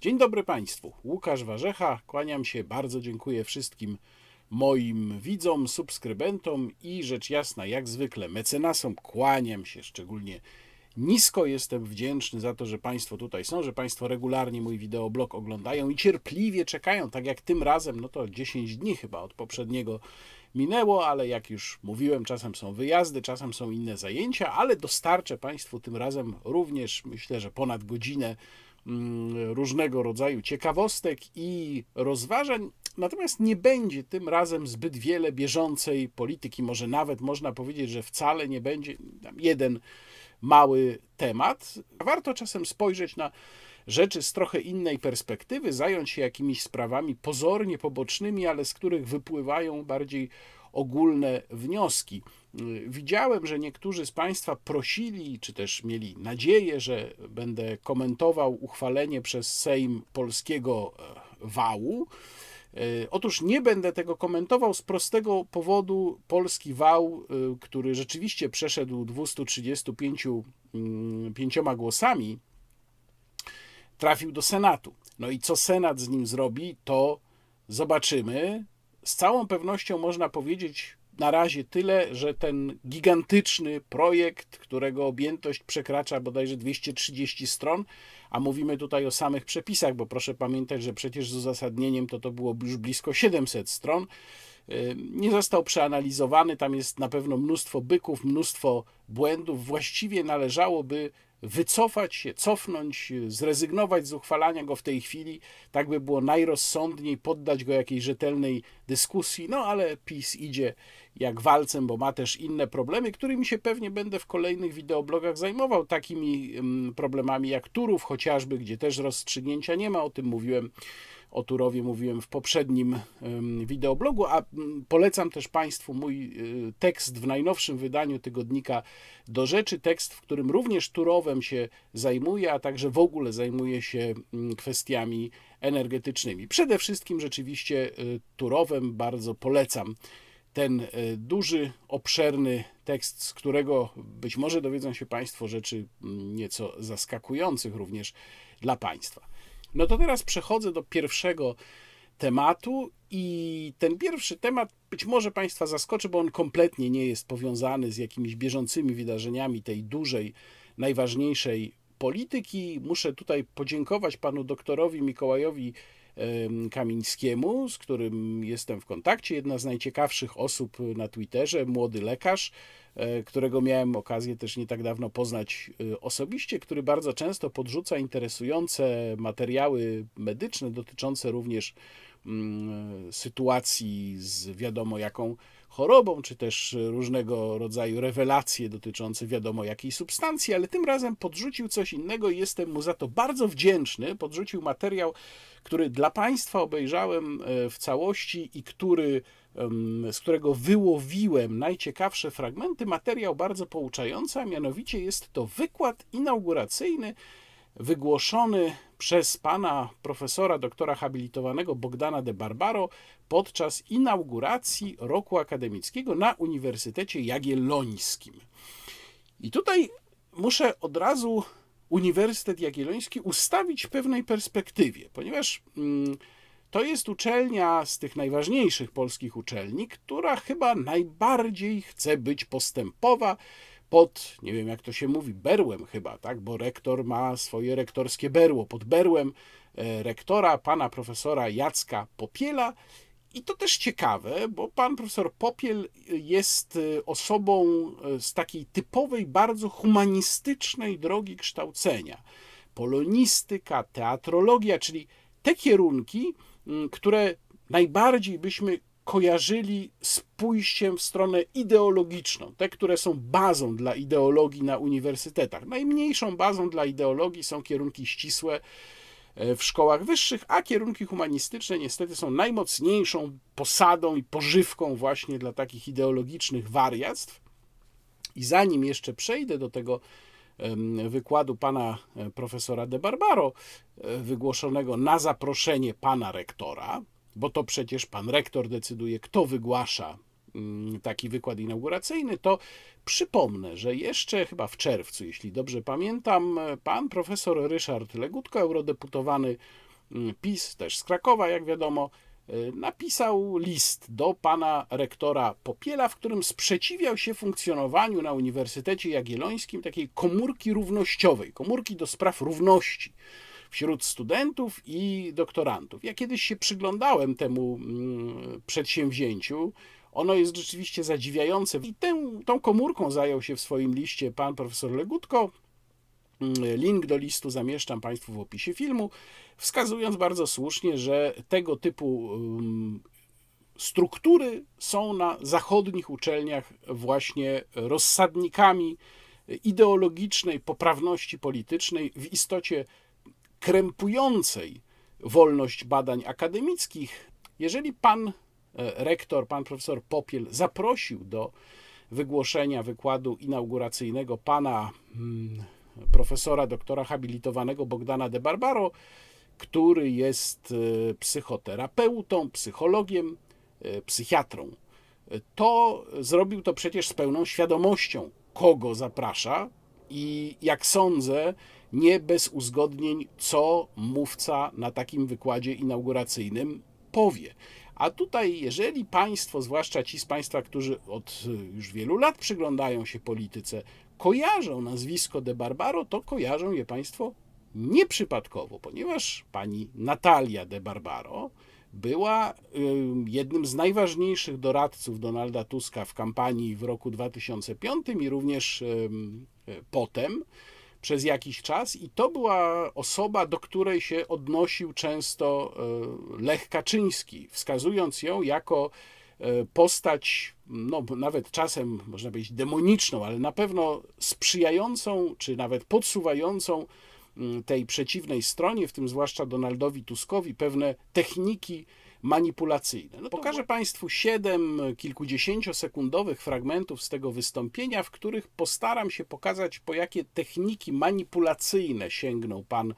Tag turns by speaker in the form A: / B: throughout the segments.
A: Dzień dobry Państwu. Łukasz Warzecha, kłaniam się, bardzo dziękuję wszystkim moim widzom, subskrybentom i rzecz jasna, jak zwykle, mecenasom kłaniam się szczególnie nisko. Jestem wdzięczny za to, że Państwo tutaj są, że Państwo regularnie mój wideoblog oglądają i cierpliwie czekają, tak jak tym razem, no to 10 dni chyba od poprzedniego minęło, ale jak już mówiłem, czasem są wyjazdy, czasem są inne zajęcia, ale dostarczę Państwu tym razem również, myślę, że ponad godzinę różnego rodzaju ciekawostek i rozważań. Natomiast nie będzie tym razem zbyt wiele bieżącej polityki. Może nawet można powiedzieć, że wcale nie będzie jeden mały temat. Warto czasem spojrzeć na rzeczy z trochę innej perspektywy, zająć się jakimiś sprawami pozornie pobocznymi, ale z których wypływają bardziej ogólne wnioski. Widziałem, że niektórzy z Państwa prosili, czy też mieli nadzieję, że będę komentował uchwalenie przez Sejm polskiego e, wału. E, otóż nie będę tego komentował z prostego powodu. Polski wał, e, który rzeczywiście przeszedł 235 pięcioma głosami, trafił do Senatu. No i co Senat z nim zrobi, to zobaczymy. Z całą pewnością można powiedzieć na razie tyle, że ten gigantyczny projekt, którego objętość przekracza bodajże 230 stron, a mówimy tutaj o samych przepisach, bo proszę pamiętać, że przecież z uzasadnieniem to to było już blisko 700 stron, y, nie został przeanalizowany. Tam jest na pewno mnóstwo byków, mnóstwo błędów. Właściwie należałoby wycofać się, cofnąć, zrezygnować z uchwalania go w tej chwili, tak by było najrozsądniej, poddać go jakiejś rzetelnej dyskusji. No ale PiS idzie jak walcem, bo ma też inne problemy, którymi się pewnie będę w kolejnych wideoblogach zajmował, takimi mm, problemami jak Turów chociażby, gdzie też rozstrzygnięcia nie ma, o tym mówiłem o Turowie mówiłem w poprzednim wideoblogu, a mm, polecam też Państwu mój y, tekst w najnowszym wydaniu tygodnika do rzeczy, tekst, w którym również Turowem się zajmuje, a także w ogóle zajmuje się mm, kwestiami energetycznymi. Przede wszystkim rzeczywiście y, Turowem bardzo polecam ten y, duży, obszerny tekst, z którego być może dowiedzą się Państwo rzeczy mm, nieco zaskakujących również dla Państwa. No to teraz przechodzę do pierwszego tematu i ten pierwszy temat być może Państwa zaskoczy, bo on kompletnie nie jest powiązany z jakimiś bieżącymi wydarzeniami tej dużej, najważniejszej polityki. Muszę tutaj podziękować panu doktorowi Mikołajowi Kamińskiemu, z którym jestem w kontakcie. Jedna z najciekawszych osób na Twitterze, młody lekarz, e, którego miałem okazję też nie tak dawno poznać e, osobiście, który bardzo często podrzuca interesujące materiały medyczne dotyczące również mm, sytuacji z wiadomo jaką chorobą, czy też różnego rodzaju rewelacje dotyczące wiadomo jakiej substancji, ale tym razem podrzucił coś innego i jestem mu za to bardzo wdzięczny. Podrzucił materiał, który dla Państwa obejrzałem e, w całości i który, z którego wyłowiłem najciekawsze fragmenty. Materiał bardzo pouczający, a mianowicie jest to wykład inauguracyjny wygłoszony przez pana profesora, doktora habilitowanego Bogdana de Barbaro podczas inauguracji roku akademickiego na Uniwersytecie Jagiellońskim. I tutaj muszę od razu Uniwersytet Jagielloński ustawić w pewnej perspektywie, ponieważ mm, to jest uczelnia z tych najważniejszych polskich uczelni, która chyba najbardziej chce być postępowa, pod, nie wiem jak to się mówi, berłem chyba, tak, bo rektor ma swoje rektorskie berło, pod berłem e, rektora, pana profesora Jacka Popiela. I to też ciekawe, bo pan profesor Popiel jest e, osobą e, z takiej typowej, bardzo humanistycznej drogi kształcenia. Polonistyka, teatrologia, czyli te kierunki, które najbardziej byśmy kojarzyli z pójściem w stronę ideologiczną, te, które są bazą dla ideologii na uniwersytetach. Najmniejszą bazą dla ideologii są kierunki ścisłe e, w szkołach wyższych, a kierunki humanistyczne niestety są najmocniejszą posadą i pożywką właśnie dla takich ideologicznych wariactw. I zanim jeszcze przejdę do tego wykładu pana e, profesora de Barbaro, e, wygłoszonego na zaproszenie pana rektora, bo to przecież pan rektor decyduje, kto wygłasza mm, taki wykład inauguracyjny, to przypomnę, że jeszcze chyba w czerwcu, jeśli dobrze pamiętam, pan profesor Ryszard Legutko, eurodeputowany mm, PiS, też z Krakowa, jak wiadomo, y, napisał list do pana rektora Popiela, w którym sprzeciwiał się funkcjonowaniu na Uniwersytecie Jagiellońskim takiej komórki równościowej, komórki do spraw równości wśród studentów i doktorantów. Ja kiedyś się przyglądałem temu mm, przedsięwzięciu. Ono jest rzeczywiście zadziwiające. I tę, tą komórką zajął się w swoim liście pan profesor Legutko. Mm, link do listu zamieszczam Państwu w opisie filmu, wskazując bardzo słusznie, że tego typu mm, struktury są na zachodnich uczelniach właśnie rozsadnikami ideologicznej poprawności politycznej, w istocie krępującej wolność badań akademickich. Jeżeli pan e, rektor, pan profesor Popiel zaprosił do wygłoszenia wykładu inauguracyjnego pana hmm, profesora doktora habilitowanego Bogdana de Barbaro, który jest e, psychoterapeutą, psychologiem, e, psychiatrą. To zrobił to przecież z pełną świadomością, kogo zaprasza i jak sądzę, nie bez uzgodnień, co mówca na takim wykładzie inauguracyjnym powie. A tutaj, jeżeli Państwo, zwłaszcza ci z Państwa, którzy od już wielu lat przyglądają się polityce, kojarzą nazwisko de Barbaro, to kojarzą je Państwo nieprzypadkowo, ponieważ pani Natalia de Barbaro była jednym z najważniejszych doradców Donalda Tuska w kampanii w roku 2005 i również potem przez jakiś czas i to była osoba, do której się odnosił często e, Lech Kaczyński, wskazując ją jako e, postać, no nawet czasem można powiedzieć demoniczną, ale na pewno sprzyjającą, czy nawet podsuwającą tej przeciwnej stronie, w tym zwłaszcza Donaldowi Tuskowi, pewne techniki manipulacyjne. No, pokażę Państwu siedem kilkudziesięciosekundowych fragmentów z tego wystąpienia, w których postaram się pokazać, po jakie techniki manipulacyjne sięgnął pan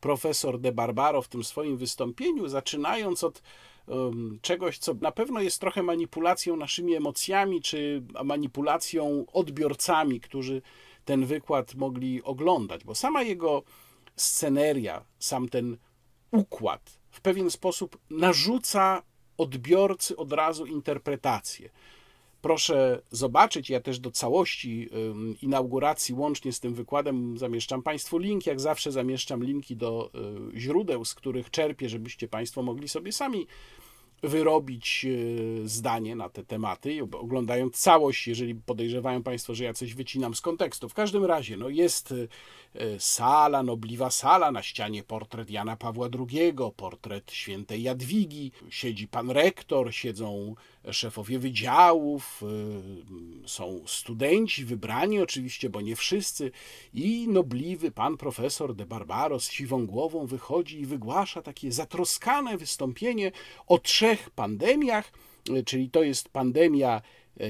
A: profesor De Barbaro w tym swoim wystąpieniu, zaczynając od um, czegoś, co na pewno jest trochę manipulacją naszymi emocjami, czy manipulacją odbiorcami, którzy ten wykład mogli oglądać, bo sama jego sceneria, sam ten układ w pewien sposób narzuca odbiorcy od razu interpretację. Proszę zobaczyć, ja też do całości inauguracji, łącznie z tym wykładem, zamieszczam Państwu link. Jak zawsze zamieszczam linki do y, źródeł, z których czerpię, żebyście Państwo mogli sobie sami wyrobić e, zdanie na te tematy, oglądając całość, jeżeli podejrzewają Państwo, że ja coś wycinam z kontekstu. W każdym razie, no jest e, sala, nobliwa sala, na ścianie portret Jana Pawła II, portret świętej Jadwigi, siedzi pan rektor, siedzą szefowie wydziałów, y, są studenci, wybrani oczywiście, bo nie wszyscy, i nobliwy pan profesor de Barbaro z siwą głową wychodzi i wygłasza takie zatroskane wystąpienie o trzech pandemiach, y, czyli to jest pandemia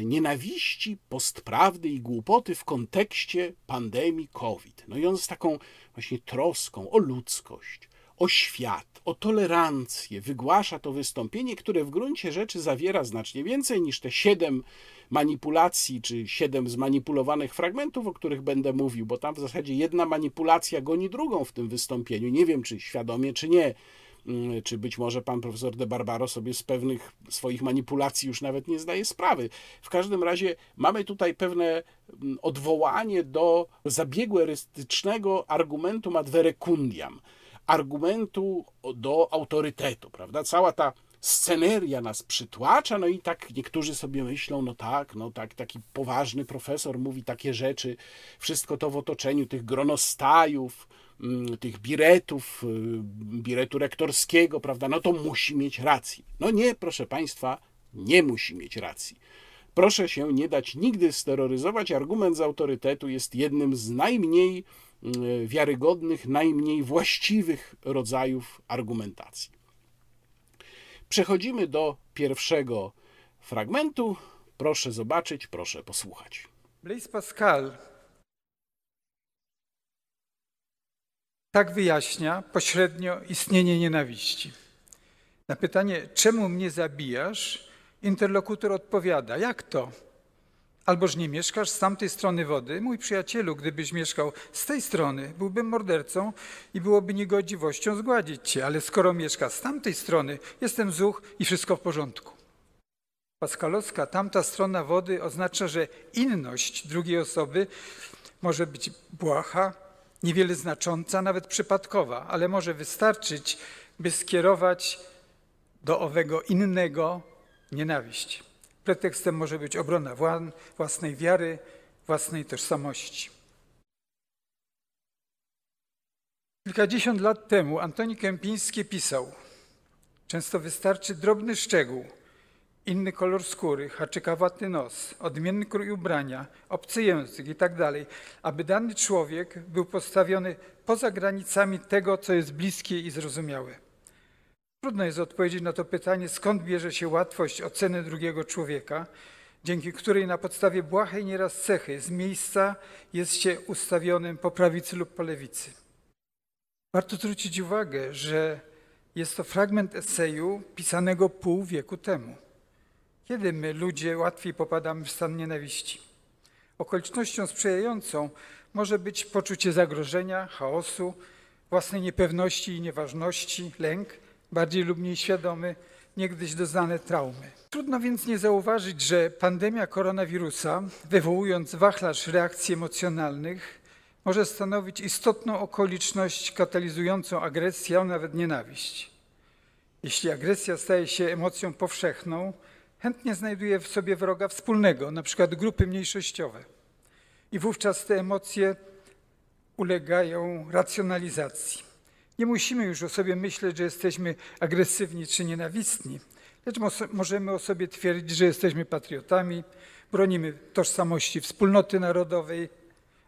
A: nienawiści, postprawdy i głupoty w kontekście pandemii COVID. No i on z taką właśnie troską o ludzkość, o świat, o tolerancję wygłasza to wystąpienie, które w gruncie rzeczy zawiera znacznie więcej niż te siedem manipulacji, czy siedem zmanipulowanych fragmentów, o których będę mówił, bo tam w zasadzie jedna manipulacja goni drugą w tym wystąpieniu. Nie wiem, czy świadomie, czy nie. Mm, czy być może pan profesor de Barbaro sobie z pewnych swoich manipulacji już nawet nie zdaje sprawy. W każdym razie mamy tutaj pewne mm, odwołanie do zabiegu erystycznego argumentum ad verecundiam argumentu do autorytetu, prawda? Cała ta sceneria nas przytłacza, no i tak niektórzy sobie myślą, no tak, no tak, taki poważny profesor mówi takie rzeczy, wszystko to w otoczeniu tych gronostajów, tych biretów, y, biretu rektorskiego, prawda, no to musi mieć rację. No nie, proszę Państwa, nie musi mieć racji. Proszę się nie dać nigdy steroryzować. Argument z autorytetu jest jednym z najmniej Y, wiarygodnych, najmniej właściwych rodzajów argumentacji. Przechodzimy do pierwszego fragmentu. Proszę zobaczyć, proszę posłuchać.
B: Blaise Pascal tak wyjaśnia pośrednio istnienie nienawiści. Na pytanie, czemu mnie zabijasz, interlokutor odpowiada: Jak to? Alboż nie mieszkasz z tamtej strony wody, mój przyjacielu, gdybyś mieszkał z tej strony, byłbym mordercą i byłoby niegodziwością zgładzić cię, ale skoro mieszka z tamtej strony, jestem zuch i wszystko w porządku. Paskalowska, tamta strona wody oznacza, że inność drugiej osoby może być błaha, niewiele znacząca, nawet przypadkowa, ale może wystarczyć, by skierować do owego innego nienawiść. Pretekstem może być obrona własnej wiary, własnej tożsamości. Kilkadziesiąt lat temu Antoni Kępiński pisał: Często wystarczy drobny szczegół, inny kolor skóry, haczykawaty nos, odmienny krój ubrania, obcy język i tak dalej, aby dany człowiek był postawiony poza granicami tego, co jest bliskie i zrozumiałe. Trudno jest odpowiedzieć na to pytanie, skąd bierze się łatwość oceny drugiego człowieka, dzięki której na podstawie błahej nieraz cechy z miejsca jest się ustawionym po prawicy lub po lewicy. Warto zwrócić uwagę, że jest to fragment eseju pisanego pół wieku temu. Kiedy my, ludzie, łatwiej popadamy w stan nienawiści? Okolicznością sprzyjającą może być poczucie zagrożenia, chaosu, własnej niepewności i nieważności, lęk, bardziej lub mniej świadomy, niegdyś doznane traumy. Trudno więc nie zauważyć, że pandemia koronawirusa, wywołując wachlarz reakcji emocjonalnych, może stanowić istotną okoliczność katalizującą agresję, a nawet nienawiść. Jeśli agresja staje się emocją powszechną, chętnie znajduje w sobie wroga wspólnego, na przykład grupy mniejszościowe. I wówczas te emocje ulegają racjonalizacji. Nie musimy już o sobie myśleć, że jesteśmy agresywni czy nienawistni, lecz możemy o sobie twierdzić, że jesteśmy patriotami, bronimy tożsamości wspólnoty narodowej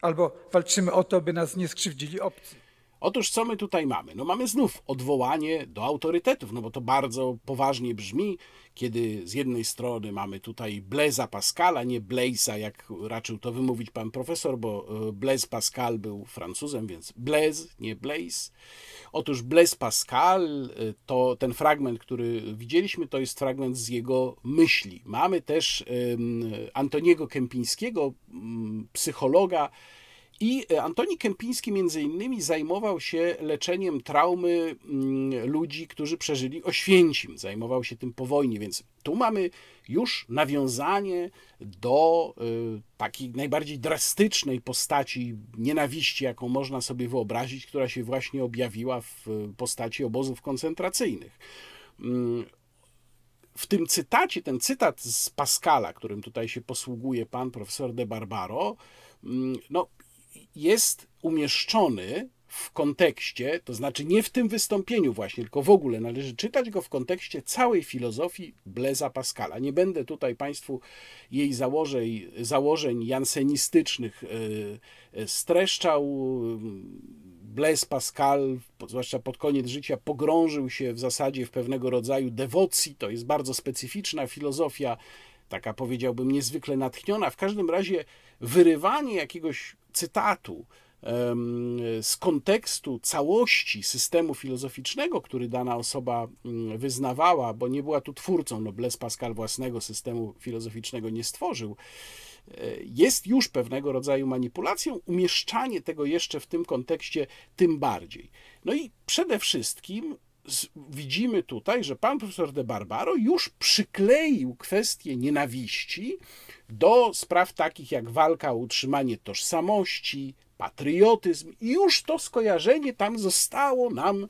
B: albo walczymy o to, by nas nie skrzywdzili obcy.
A: Otóż co my tutaj mamy? No mamy znów odwołanie do autorytetów, no bo to bardzo poważnie brzmi, kiedy z jednej strony mamy tutaj Blaisa Pascala, nie Blaisa, jak raczył to wymówić pan profesor, bo e, Blaise Pascal był Francuzem, więc Blaise, nie Blaise. Otóż Blaise Pascal, e, to ten fragment, który widzieliśmy, to jest fragment z jego myśli. Mamy też Antoniego Kępińskiego, psychologa, i e, Antoni Kępiński między innymi zajmował się leczeniem traumy mm, ludzi, którzy przeżyli Oświęcim. Zajmował się tym po wojnie, więc tu mamy już nawiązanie do y, takiej najbardziej drastycznej postaci nienawiści, jaką można sobie wyobrazić, która się właśnie objawiła w postaci obozów koncentracyjnych. Mm, w tym cytacie, ten cytat z Pascala, którym tutaj się posługuje pan profesor de Barbaro, mm, no, jest umieszczony w kontekście, to znaczy nie w tym wystąpieniu właśnie, tylko w ogóle należy czytać go w kontekście całej filozofii Blaisa Pascala. Nie będę tutaj Państwu jej założeń, założeń jansenistycznych e, e, streszczał. Blaise Pascal, zwłaszcza pod koniec życia, pogrążył się w zasadzie w pewnego rodzaju dewocji. To jest bardzo specyficzna filozofia, taka powiedziałbym niezwykle natchniona. W każdym razie wyrywanie jakiegoś cytatu z kontekstu całości systemu filozoficznego, który dana osoba mm, wyznawała, bo nie była tu twórcą, no Blaise Pascal własnego systemu filozoficznego nie stworzył, e, jest już pewnego rodzaju manipulacją, umieszczanie tego jeszcze w tym kontekście tym bardziej. No i przede wszystkim widzimy tutaj, że pan profesor de Barbaro już przykleił kwestię nienawiści do spraw takich jak walka o utrzymanie tożsamości, patriotyzm i już to skojarzenie tam zostało nam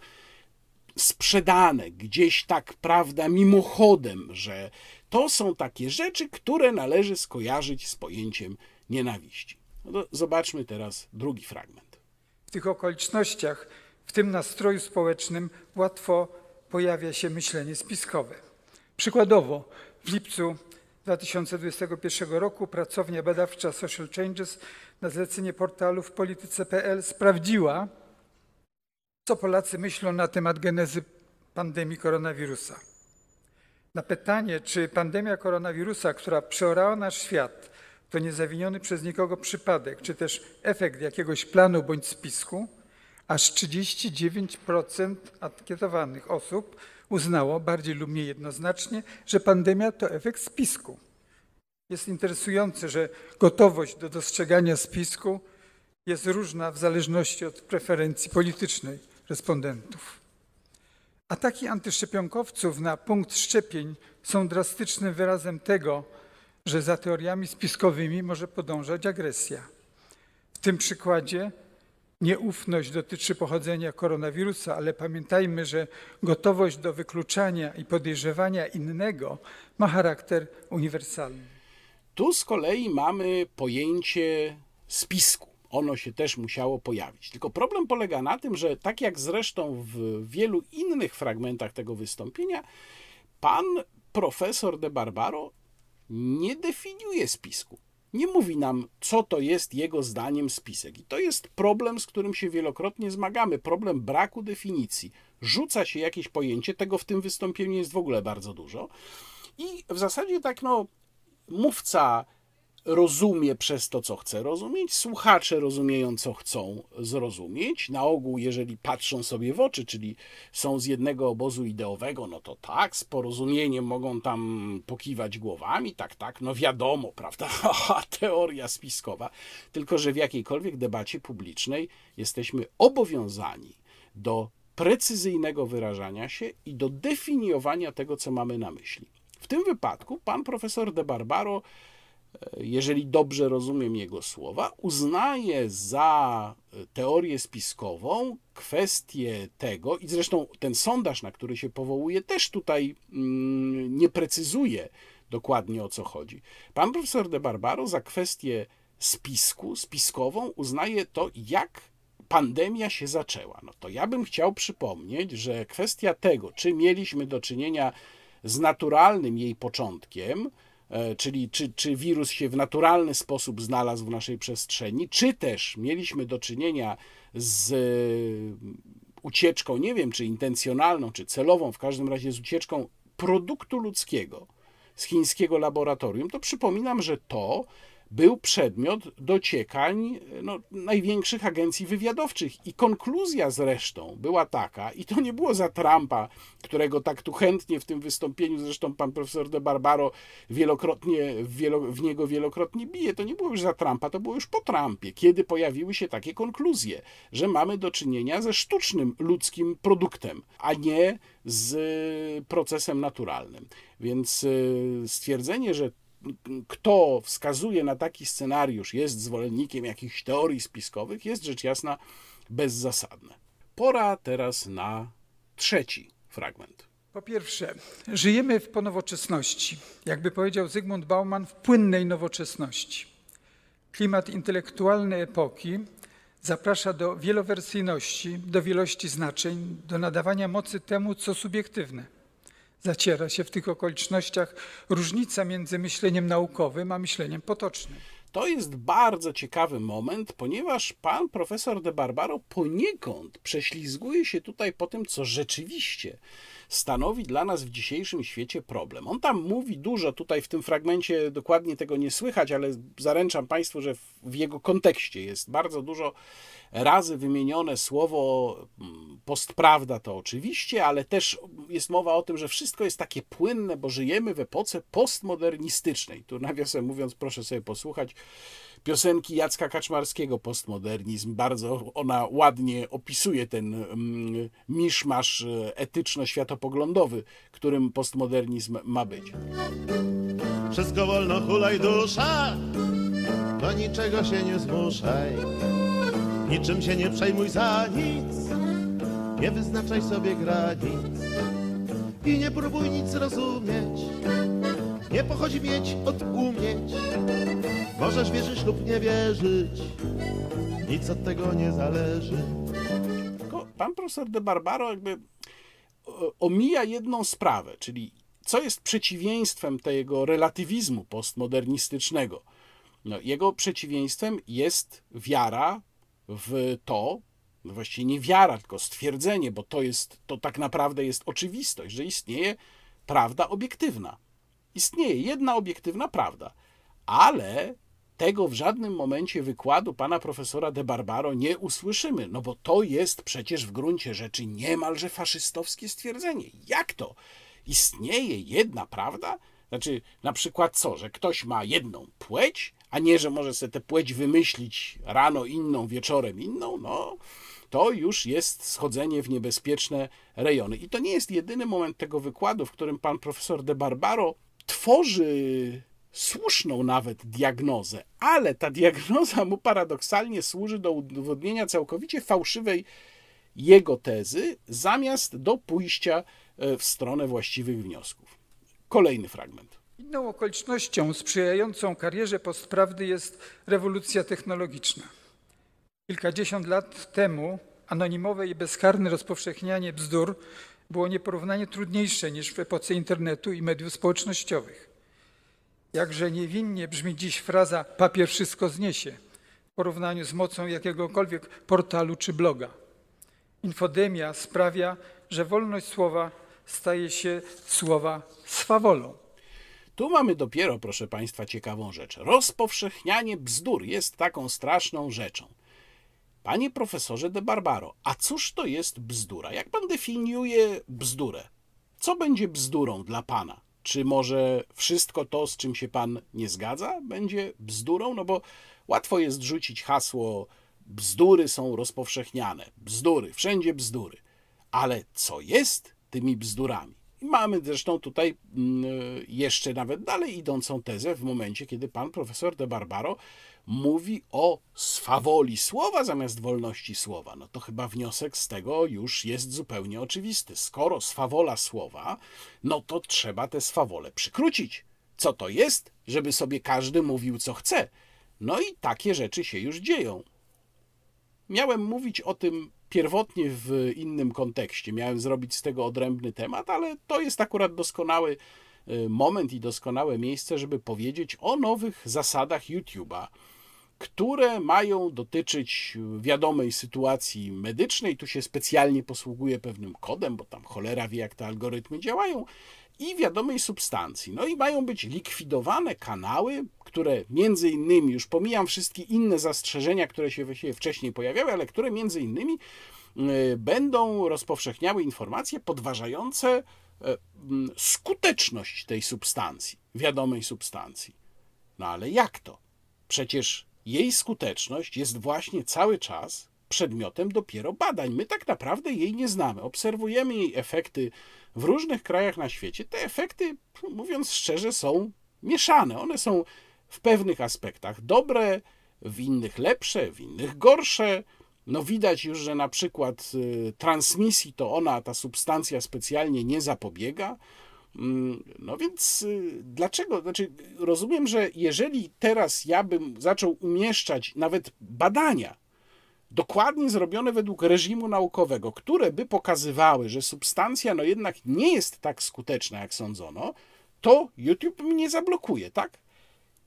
A: sprzedane gdzieś tak, prawda, mimochodem, że to są takie rzeczy, które należy skojarzyć z pojęciem nienawiści. No zobaczmy teraz drugi fragment.
B: W tych okolicznościach, w tym nastroju społecznym, łatwo pojawia się myślenie spiskowe. Przykładowo, w lipcu 2021 roku pracownia badawcza Social Changes na zlecenie portalu w polityce.pl sprawdziła, co Polacy myślą na temat genezy pandemii koronawirusa. Na pytanie, czy pandemia koronawirusa, która przeorała nasz świat, to niezawiniony przez nikogo przypadek, czy też efekt jakiegoś planu bądź spisku, aż 39% ankietowanych osób uznało bardziej lub mniej jednoznacznie, że pandemia to efekt spisku. Jest interesujące, że gotowość do dostrzegania spisku jest różna w zależności od preferencji politycznej respondentów. Ataki antyszczepionkowców na punkt szczepień są drastycznym wyrazem tego, że za teoriami spiskowymi może podążać agresja. W tym przykładzie Nieufność dotyczy pochodzenia koronawirusa, ale pamiętajmy, że gotowość do wykluczania i podejrzewania innego ma charakter uniwersalny.
A: Tu z kolei mamy pojęcie spisku. Ono się też musiało pojawić. Tylko problem polega na tym, że tak jak zresztą w wielu innych fragmentach tego wystąpienia, pan profesor de Barbaro nie definiuje spisku nie mówi nam, co to jest jego zdaniem spisek. I to jest problem, z którym się wielokrotnie zmagamy. Problem braku definicji. Rzuca się jakieś pojęcie, tego w tym wystąpieniu jest w ogóle bardzo dużo. I w zasadzie tak, no, mówca rozumie przez to, co chce rozumieć, słuchacze rozumieją, co chcą zrozumieć. Na ogół, jeżeli patrzą sobie w oczy, czyli są z jednego obozu ideowego, no to tak, z porozumieniem mogą tam pokiwać głowami, tak, tak, no wiadomo, prawda, teoria spiskowa. Tylko, że w jakiejkolwiek debacie publicznej jesteśmy obowiązani do precyzyjnego wyrażania się i do definiowania tego, co mamy na myśli. W tym wypadku pan profesor de Barbaro jeżeli dobrze rozumiem jego słowa, uznaje za teorię spiskową kwestię tego, i zresztą ten sondaż, na który się powołuje, też tutaj mm, nie precyzuje dokładnie o co chodzi. Pan profesor de Barbaro za kwestię spisku, spiskową uznaje to, jak pandemia się zaczęła. No to ja bym chciał przypomnieć, że kwestia tego, czy mieliśmy do czynienia z naturalnym jej początkiem, E, czyli czy, czy wirus się w naturalny sposób znalazł w naszej przestrzeni, czy też mieliśmy do czynienia z e, ucieczką, nie wiem czy intencjonalną, czy celową, w każdym razie z ucieczką produktu ludzkiego z chińskiego laboratorium, to przypominam, że to był przedmiot dociekań no, największych agencji wywiadowczych. I konkluzja zresztą była taka, i to nie było za Trumpa, którego tak tu chętnie w tym wystąpieniu, zresztą pan profesor de Barbaro wielokrotnie, wielo, w niego wielokrotnie bije, to nie było już za Trumpa, to było już po Trumpie, kiedy pojawiły się takie konkluzje, że mamy do czynienia ze sztucznym ludzkim produktem, a nie z procesem naturalnym. Więc y, stwierdzenie, że kto wskazuje na taki scenariusz, jest zwolennikiem jakichś teorii spiskowych, jest rzecz jasna bezzasadne. Pora teraz na trzeci fragment.
B: Po pierwsze, żyjemy w ponowoczesności. Jakby powiedział Zygmunt Bauman, w płynnej nowoczesności. Klimat intelektualny epoki zaprasza do wielowersyjności, do wielości znaczeń, do nadawania mocy temu, co subiektywne zaciera się w tych okolicznościach różnica między myśleniem naukowym a myśleniem potocznym.
A: To jest bardzo ciekawy moment, ponieważ pan profesor de Barbaro poniekąd prześlizguje się tutaj po tym, co rzeczywiście stanowi dla nas w dzisiejszym świecie problem. On tam mówi dużo, tutaj w tym fragmencie dokładnie tego nie słychać, ale zaręczam Państwu, że w jego kontekście jest bardzo dużo razy wymienione słowo mm, postprawda to oczywiście, ale też jest mowa o tym, że wszystko jest takie płynne, bo żyjemy w epoce postmodernistycznej. Tu nawiasem mówiąc, proszę sobie posłuchać piosenki Jacka Kaczmarskiego Postmodernizm. Bardzo ona ładnie opisuje ten mm, miszmasz e, etyczno-światopoglądowy, którym postmodernizm ma być.
C: Wszystko wolno, hulaj dusza, do niczego się nie zmuszaj. Niczym się nie przejmuj za nic, nie wyznaczaj sobie granic i nie próbuj nic rozumieć. Nie pochodzi mieć od umieć. Możesz wierzyć lub nie wierzyć, nic od tego nie zależy.
A: Pan profesor de Barbaro jakby e, omija jedną sprawę, czyli co jest przeciwieństwem tego relatywizmu postmodernistycznego. No, jego przeciwieństwem jest wiara w to, no właściwie nie wiara, tylko stwierdzenie, bo to jest, to tak naprawdę jest oczywistość, że istnieje prawda obiektywna. Istnieje jedna obiektywna prawda, ale tego w żadnym momencie wykładu pana profesora de Barbaro nie usłyszymy, no bo to jest przecież w gruncie rzeczy niemalże faszystowskie stwierdzenie. Jak to? Istnieje jedna prawda? Znaczy, na przykład co, że ktoś ma jedną płeć, a nie, że może sobie tę płeć wymyślić rano inną, wieczorem inną, no to już jest schodzenie w niebezpieczne rejony. I to nie jest jedyny moment tego wykładu, w którym pan profesor de Barbaro tworzy słuszną nawet diagnozę, ale ta diagnoza mu paradoksalnie służy do udowodnienia całkowicie fałszywej jego tezy, zamiast do pójścia e, w stronę właściwych wniosków. Kolejny fragment.
B: Inną okolicznością sprzyjającą karierze postprawdy jest rewolucja technologiczna. Kilkadziesiąt lat temu anonimowe i bezkarne rozpowszechnianie bzdur było nieporównanie trudniejsze niż w epoce internetu i mediów społecznościowych. Jakże niewinnie brzmi dziś fraza papier wszystko zniesie w porównaniu z mocą jakiegokolwiek portalu czy bloga. Infodemia sprawia, że wolność słowa staje się słowa swawolą.
A: Tu mamy dopiero, proszę Państwa, ciekawą rzecz. Rozpowszechnianie bzdur jest taką straszną rzeczą. Panie profesorze de Barbaro, a cóż to jest bzdura? Jak pan definiuje bzdurę? Co będzie bzdurą dla pana? Czy może wszystko to, z czym się pan nie zgadza, będzie bzdurą? No bo łatwo jest rzucić hasło bzdury są rozpowszechniane, bzdury, wszędzie bzdury. Ale co jest tymi bzdurami? Mamy zresztą tutaj mm, jeszcze nawet dalej idącą tezę w momencie, kiedy pan profesor de Barbaro mówi o swawoli słowa zamiast wolności słowa. No to chyba wniosek z tego już jest zupełnie oczywisty. Skoro swawola słowa, no to trzeba tę swawolę przykrócić. Co to jest? Żeby sobie każdy mówił, co chce. No i takie rzeczy się już dzieją. Miałem mówić o tym pierwotnie w innym kontekście. Miałem zrobić z tego odrębny temat, ale to jest akurat doskonały y, moment i doskonałe miejsce, żeby powiedzieć o nowych zasadach YouTube'a, które mają dotyczyć wiadomej sytuacji medycznej. Tu się specjalnie posługuje pewnym kodem, bo tam cholera wie, jak te algorytmy działają, i wiadomej substancji. No i mają być likwidowane kanały, które między innymi, już pomijam wszystkie inne zastrzeżenia, które się wcześniej pojawiały, ale które między innymi e, będą rozpowszechniały informacje podważające e, skuteczność tej substancji, wiadomej substancji. No ale jak to? Przecież jej skuteczność jest właśnie cały czas przedmiotem dopiero badań. My tak naprawdę jej nie znamy. Obserwujemy jej efekty w różnych krajach na świecie. Te efekty, mówiąc szczerze, są mieszane. One są w pewnych aspektach dobre, w innych lepsze, w innych gorsze. No widać już, że na przykład y, transmisji to ona, ta substancja specjalnie nie zapobiega. Mm, no więc y, dlaczego? Znaczy, rozumiem, że jeżeli teraz ja bym zaczął umieszczać nawet badania, dokładnie zrobione według reżimu naukowego, które by pokazywały, że substancja no jednak nie jest tak skuteczna, jak sądzono, to YouTube mnie zablokuje, tak?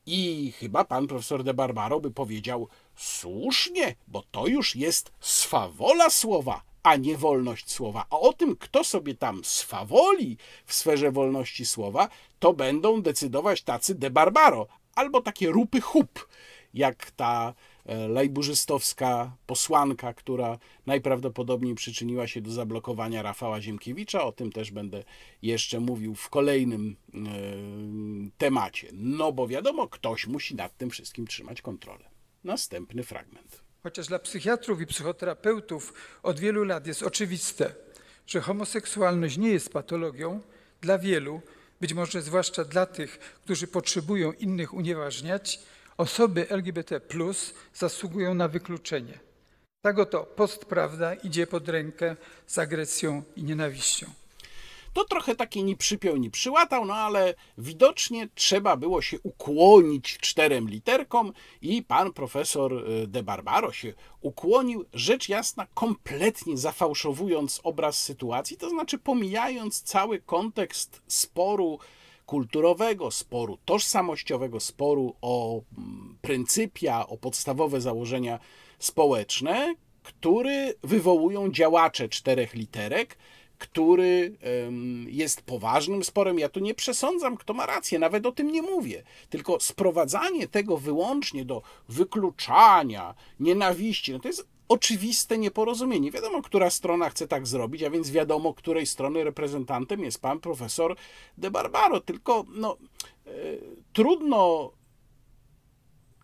A: I chyba pan profesor de Barbaro by powiedział słusznie, bo to już jest swawola słowa, a nie wolność słowa. A o tym, kto sobie tam swawoli w sferze wolności słowa, to będą decydować tacy de Barbaro albo takie rupy chup, jak ta lejburzystowska posłanka, która najprawdopodobniej przyczyniła się do zablokowania Rafała Ziemkiewicza. O tym też będę jeszcze mówił w kolejnym e, temacie. No bo wiadomo, ktoś musi nad tym wszystkim trzymać kontrolę. Następny fragment.
B: Chociaż dla psychiatrów i psychoterapeutów od wielu lat jest oczywiste, że homoseksualność nie jest patologią, dla wielu, być może zwłaszcza dla tych, którzy potrzebują innych unieważniać, osoby LGBT zasługują na wykluczenie. Tak oto postprawda idzie pod rękę z agresją i nienawiścią.
A: To trochę taki ni przypiął, ni przyłatał, no ale widocznie trzeba było się ukłonić czterem literkom i pan profesor y, de Barbaro się ukłonił, rzecz jasna, kompletnie zafałszowując obraz sytuacji, to znaczy pomijając cały kontekst sporu kulturowego, sporu tożsamościowego, sporu o mm, pryncypia, o podstawowe założenia społeczne, który wywołują działacze czterech literek, który jest poważnym sporem. Ja tu nie przesądzam, kto ma rację, nawet o tym nie mówię. Tylko sprowadzanie tego wyłącznie do wykluczania, nienawiści, no to jest oczywiste nieporozumienie. Wiadomo, która strona chce tak zrobić, a więc wiadomo, której strony reprezentantem jest pan profesor De Barbaro. Tylko no, e, trudno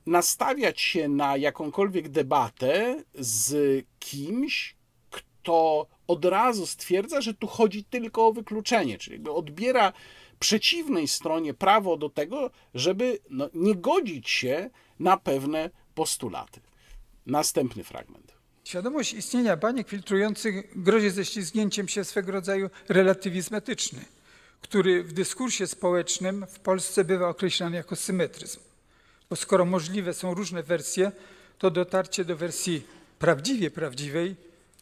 A: nastawiać się na jakąkolwiek debatę z kimś, kto od razu stwierdza, że tu chodzi tylko o wykluczenie, czyli odbiera przeciwnej stronie prawo do tego, żeby no, nie godzić się na pewne postulaty. Następny fragment.
B: Świadomość istnienia baniek filtrujących grozi ze ślizgnięciem się swego rodzaju relatywizm etyczny, który w dyskursie społecznym w Polsce bywa określany jako symetryzm. Bo skoro możliwe są różne wersje, to dotarcie do wersji prawdziwie prawdziwej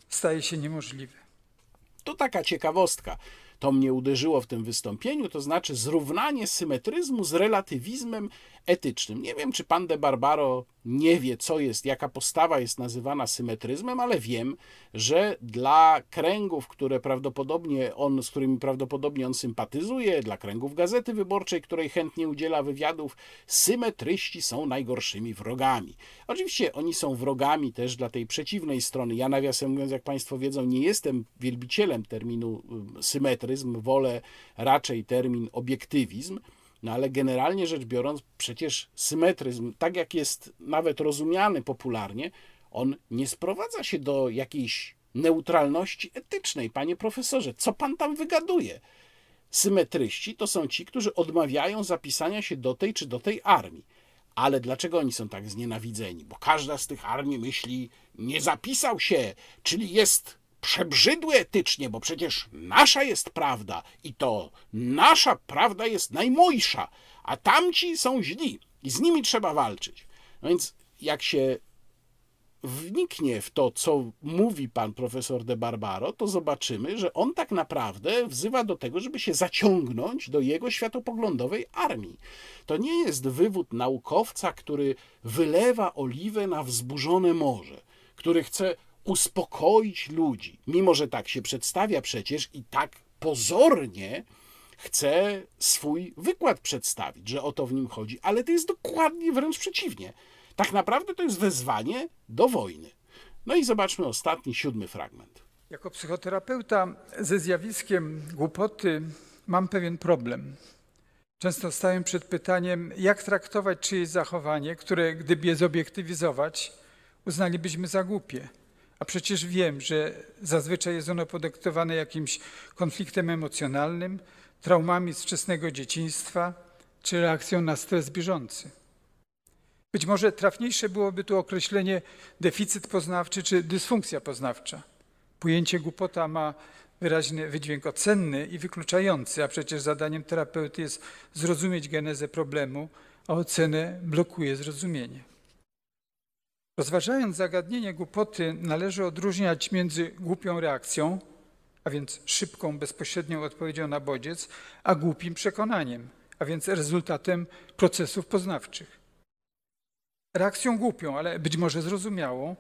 B: staje się niemożliwe.
A: To taka ciekawostka to mnie uderzyło w tym wystąpieniu, to znaczy zrównanie symetryzmu z relatywizmem etycznym. Nie wiem, czy pan de Barbaro nie wie, co jest, jaka postawa jest nazywana symetryzmem, ale wiem, że dla kręgów, które prawdopodobnie on, z którymi prawdopodobnie on sympatyzuje, dla kręgów Gazety Wyborczej, której chętnie udziela wywiadów, symetryści są najgorszymi wrogami. Oczywiście oni są wrogami też dla tej przeciwnej strony. Ja nawiasem mówiąc, jak Państwo wiedzą, nie jestem wielbicielem terminu symetryzm, wolę raczej termin obiektywizm. No ale generalnie rzecz biorąc, przecież symetryzm, tak jak jest nawet rozumiany popularnie, on nie sprowadza się do jakiejś neutralności etycznej. Panie profesorze, co pan tam wygaduje? Symetryści to są ci, którzy odmawiają zapisania się do tej czy do tej armii. Ale dlaczego oni są tak znienawidzeni? Bo każda z tych armii myśli, nie zapisał się, czyli jest przebrzydły etycznie, bo przecież nasza jest prawda i to nasza prawda jest najmojsza, a tamci są źli i z nimi trzeba walczyć. No więc jak się wniknie w to, co mówi pan profesor de Barbaro, to zobaczymy, że on tak naprawdę wzywa do tego, żeby się zaciągnąć do jego światopoglądowej armii. To nie jest wywód naukowca, który wylewa oliwę na wzburzone morze, który chce uspokoić ludzi, mimo że tak się przedstawia przecież i tak pozornie chce swój wykład przedstawić, że o to w nim chodzi, ale to jest dokładnie wręcz przeciwnie. Tak naprawdę to jest wezwanie do wojny. No i zobaczmy ostatni, siódmy fragment.
B: Jako psychoterapeuta ze zjawiskiem głupoty mam pewien problem. Często staję przed pytaniem, jak traktować czyjeś zachowanie, które gdyby je zobiektywizować, uznalibyśmy za głupie. A przecież wiem, że zazwyczaj jest ono podyktowane jakimś konfliktem emocjonalnym, traumami z wczesnego dzieciństwa czy reakcją na stres bieżący. Być może trafniejsze byłoby tu określenie deficyt poznawczy czy dysfunkcja poznawcza. Pojęcie głupota ma wyraźny wydźwięk ocenny i wykluczający, a przecież zadaniem terapeuty jest zrozumieć genezę problemu, a ocenę blokuje zrozumienie. Rozważając zagadnienie głupoty, należy odróżniać między głupią reakcją, a więc szybką, bezpośrednią odpowiedzią na bodziec, a głupim przekonaniem, a więc rezultatem procesów poznawczych. Reakcją głupią, ale być może zrozumiałą,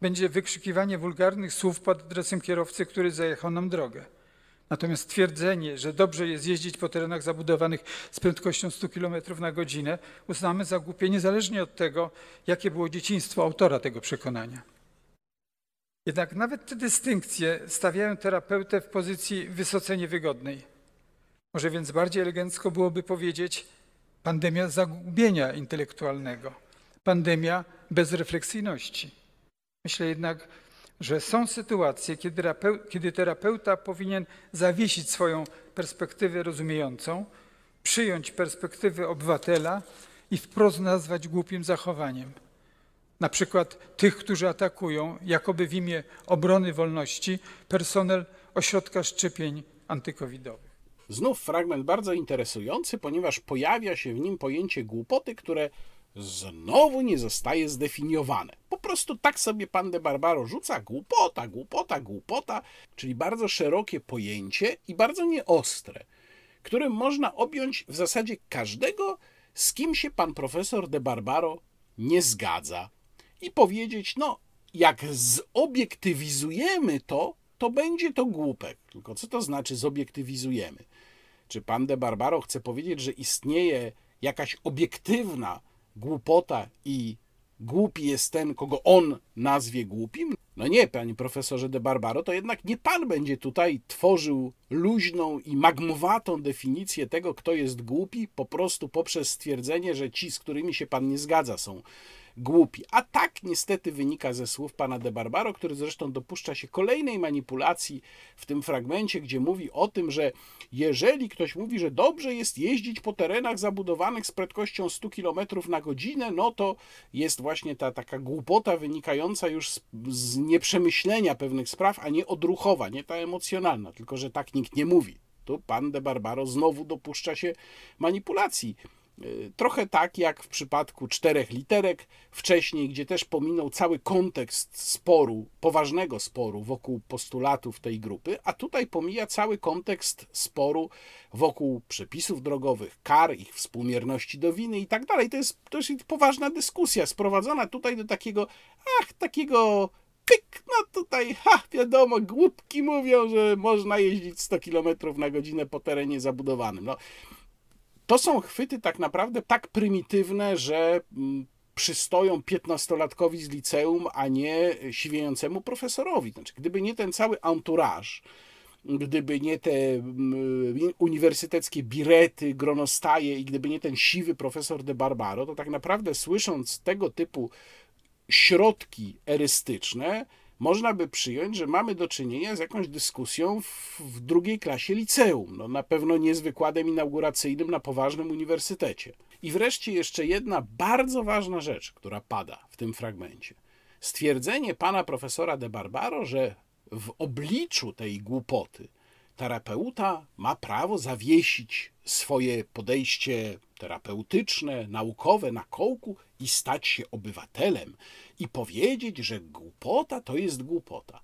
B: będzie wykrzykiwanie wulgarnych słów pod adresem kierowcy, który zajechał nam drogę. Natomiast twierdzenie, że dobrze jest jeździć po terenach zabudowanych z prędkością 100 km na godzinę, uznamy za głupie niezależnie od tego, jakie było dzieciństwo autora tego przekonania. Jednak nawet te dystynkcje stawiają terapeutę w pozycji wysoce niewygodnej. Może więc bardziej elegancko byłoby powiedzieć pandemia zagubienia intelektualnego, pandemia bezrefleksyjności. Myślę jednak, że są sytuacje, kiedy, kiedy terapeuta powinien zawiesić swoją perspektywę rozumiejącą, przyjąć perspektywę obywatela i wprost nazwać głupim zachowaniem. Na przykład tych, którzy atakują, jakoby w imię obrony wolności, personel ośrodka szczepień antykowidowych.
A: Znów fragment bardzo interesujący, ponieważ pojawia się w nim pojęcie głupoty, które znowu nie zostaje zdefiniowane. Po prostu tak sobie pan de Barbaro rzuca głupota, głupota, głupota, czyli bardzo szerokie pojęcie i bardzo nieostre, którym można objąć w zasadzie każdego, z kim się pan profesor de Barbaro nie zgadza i powiedzieć, no, jak zobiektywizujemy to, to będzie to głupek. Tylko co to znaczy zobiektywizujemy? Czy pan de Barbaro chce powiedzieć, że istnieje jakaś obiektywna głupota i głupi jest ten, kogo on nazwie głupim? No nie, panie profesorze de Barbaro, to jednak nie pan będzie tutaj tworzył luźną i magmowatą definicję tego, kto jest głupi, po prostu poprzez stwierdzenie, że ci, z którymi się pan nie zgadza, są głupi. A tak niestety wynika ze słów pana de Barbaro, który zresztą dopuszcza się kolejnej manipulacji w tym fragmencie, gdzie mówi o tym, że jeżeli ktoś mówi, że dobrze jest jeździć po terenach zabudowanych z prędkością 100 km na godzinę, no to jest właśnie ta taka głupota wynikająca już z, z nieprzemyślenia pewnych spraw, a nie odruchowa, nie ta emocjonalna, tylko że tak nikt nie mówi. Tu pan de Barbaro znowu dopuszcza się manipulacji. Trochę tak jak w przypadku czterech literek wcześniej, gdzie też pominął cały kontekst sporu, poważnego sporu wokół postulatów tej grupy, a tutaj pomija cały kontekst sporu wokół przepisów drogowych, kar, ich współmierności do winy i tak dalej. To jest, to jest poważna dyskusja sprowadzona tutaj do takiego, ach, takiego pyk, no tutaj, ha, wiadomo, głupki mówią, że można jeździć 100 km na godzinę po terenie zabudowanym. No, to są chwyty tak naprawdę tak prymitywne, że mm, przystoją piętnastolatkowi z liceum, a nie siwiejącemu profesorowi. Znaczy, gdyby nie ten cały entourage, gdyby nie te mm, uniwersyteckie birety, gronostaje i gdyby nie ten siwy profesor de Barbaro, to tak naprawdę słysząc tego typu środki erystyczne, można by przyjąć, że mamy do czynienia z jakąś dyskusją w, w drugiej klasie liceum. No, na pewno nie z wykładem inauguracyjnym na poważnym uniwersytecie. I wreszcie jeszcze jedna bardzo ważna rzecz, która pada w tym fragmencie. Stwierdzenie pana profesora de Barbaro, że w obliczu tej głupoty terapeuta ma prawo zawiesić swoje podejście terapeutyczne, naukowe na kołku i stać się obywatelem i powiedzieć, że głupota to jest głupota.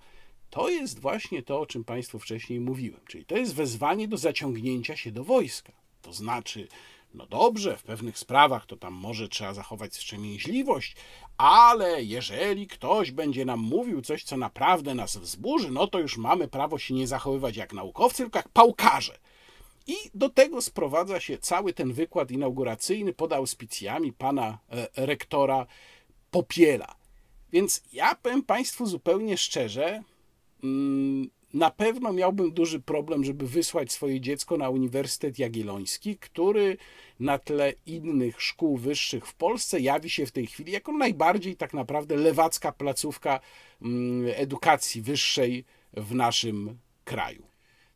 A: To jest właśnie to, o czym Państwu wcześniej mówiłem, czyli to jest wezwanie do zaciągnięcia się do wojska. To znaczy, no dobrze, w pewnych sprawach to tam może trzeba zachować wstrzemięźliwość, ale jeżeli ktoś będzie nam mówił coś, co naprawdę nas wzburzy, no to już mamy prawo się nie zachowywać jak naukowcy, tylko jak pałkarze. I do tego sprowadza się cały ten wykład inauguracyjny pod auspicjami pana e, rektora Popiela. Więc ja powiem Państwu zupełnie szczerze, mm, na pewno miałbym duży problem, żeby wysłać swoje dziecko na Uniwersytet Jagielloński, który na tle innych szkół wyższych w Polsce jawi się w tej chwili jako najbardziej tak naprawdę lewacka placówka mm, edukacji wyższej w naszym kraju.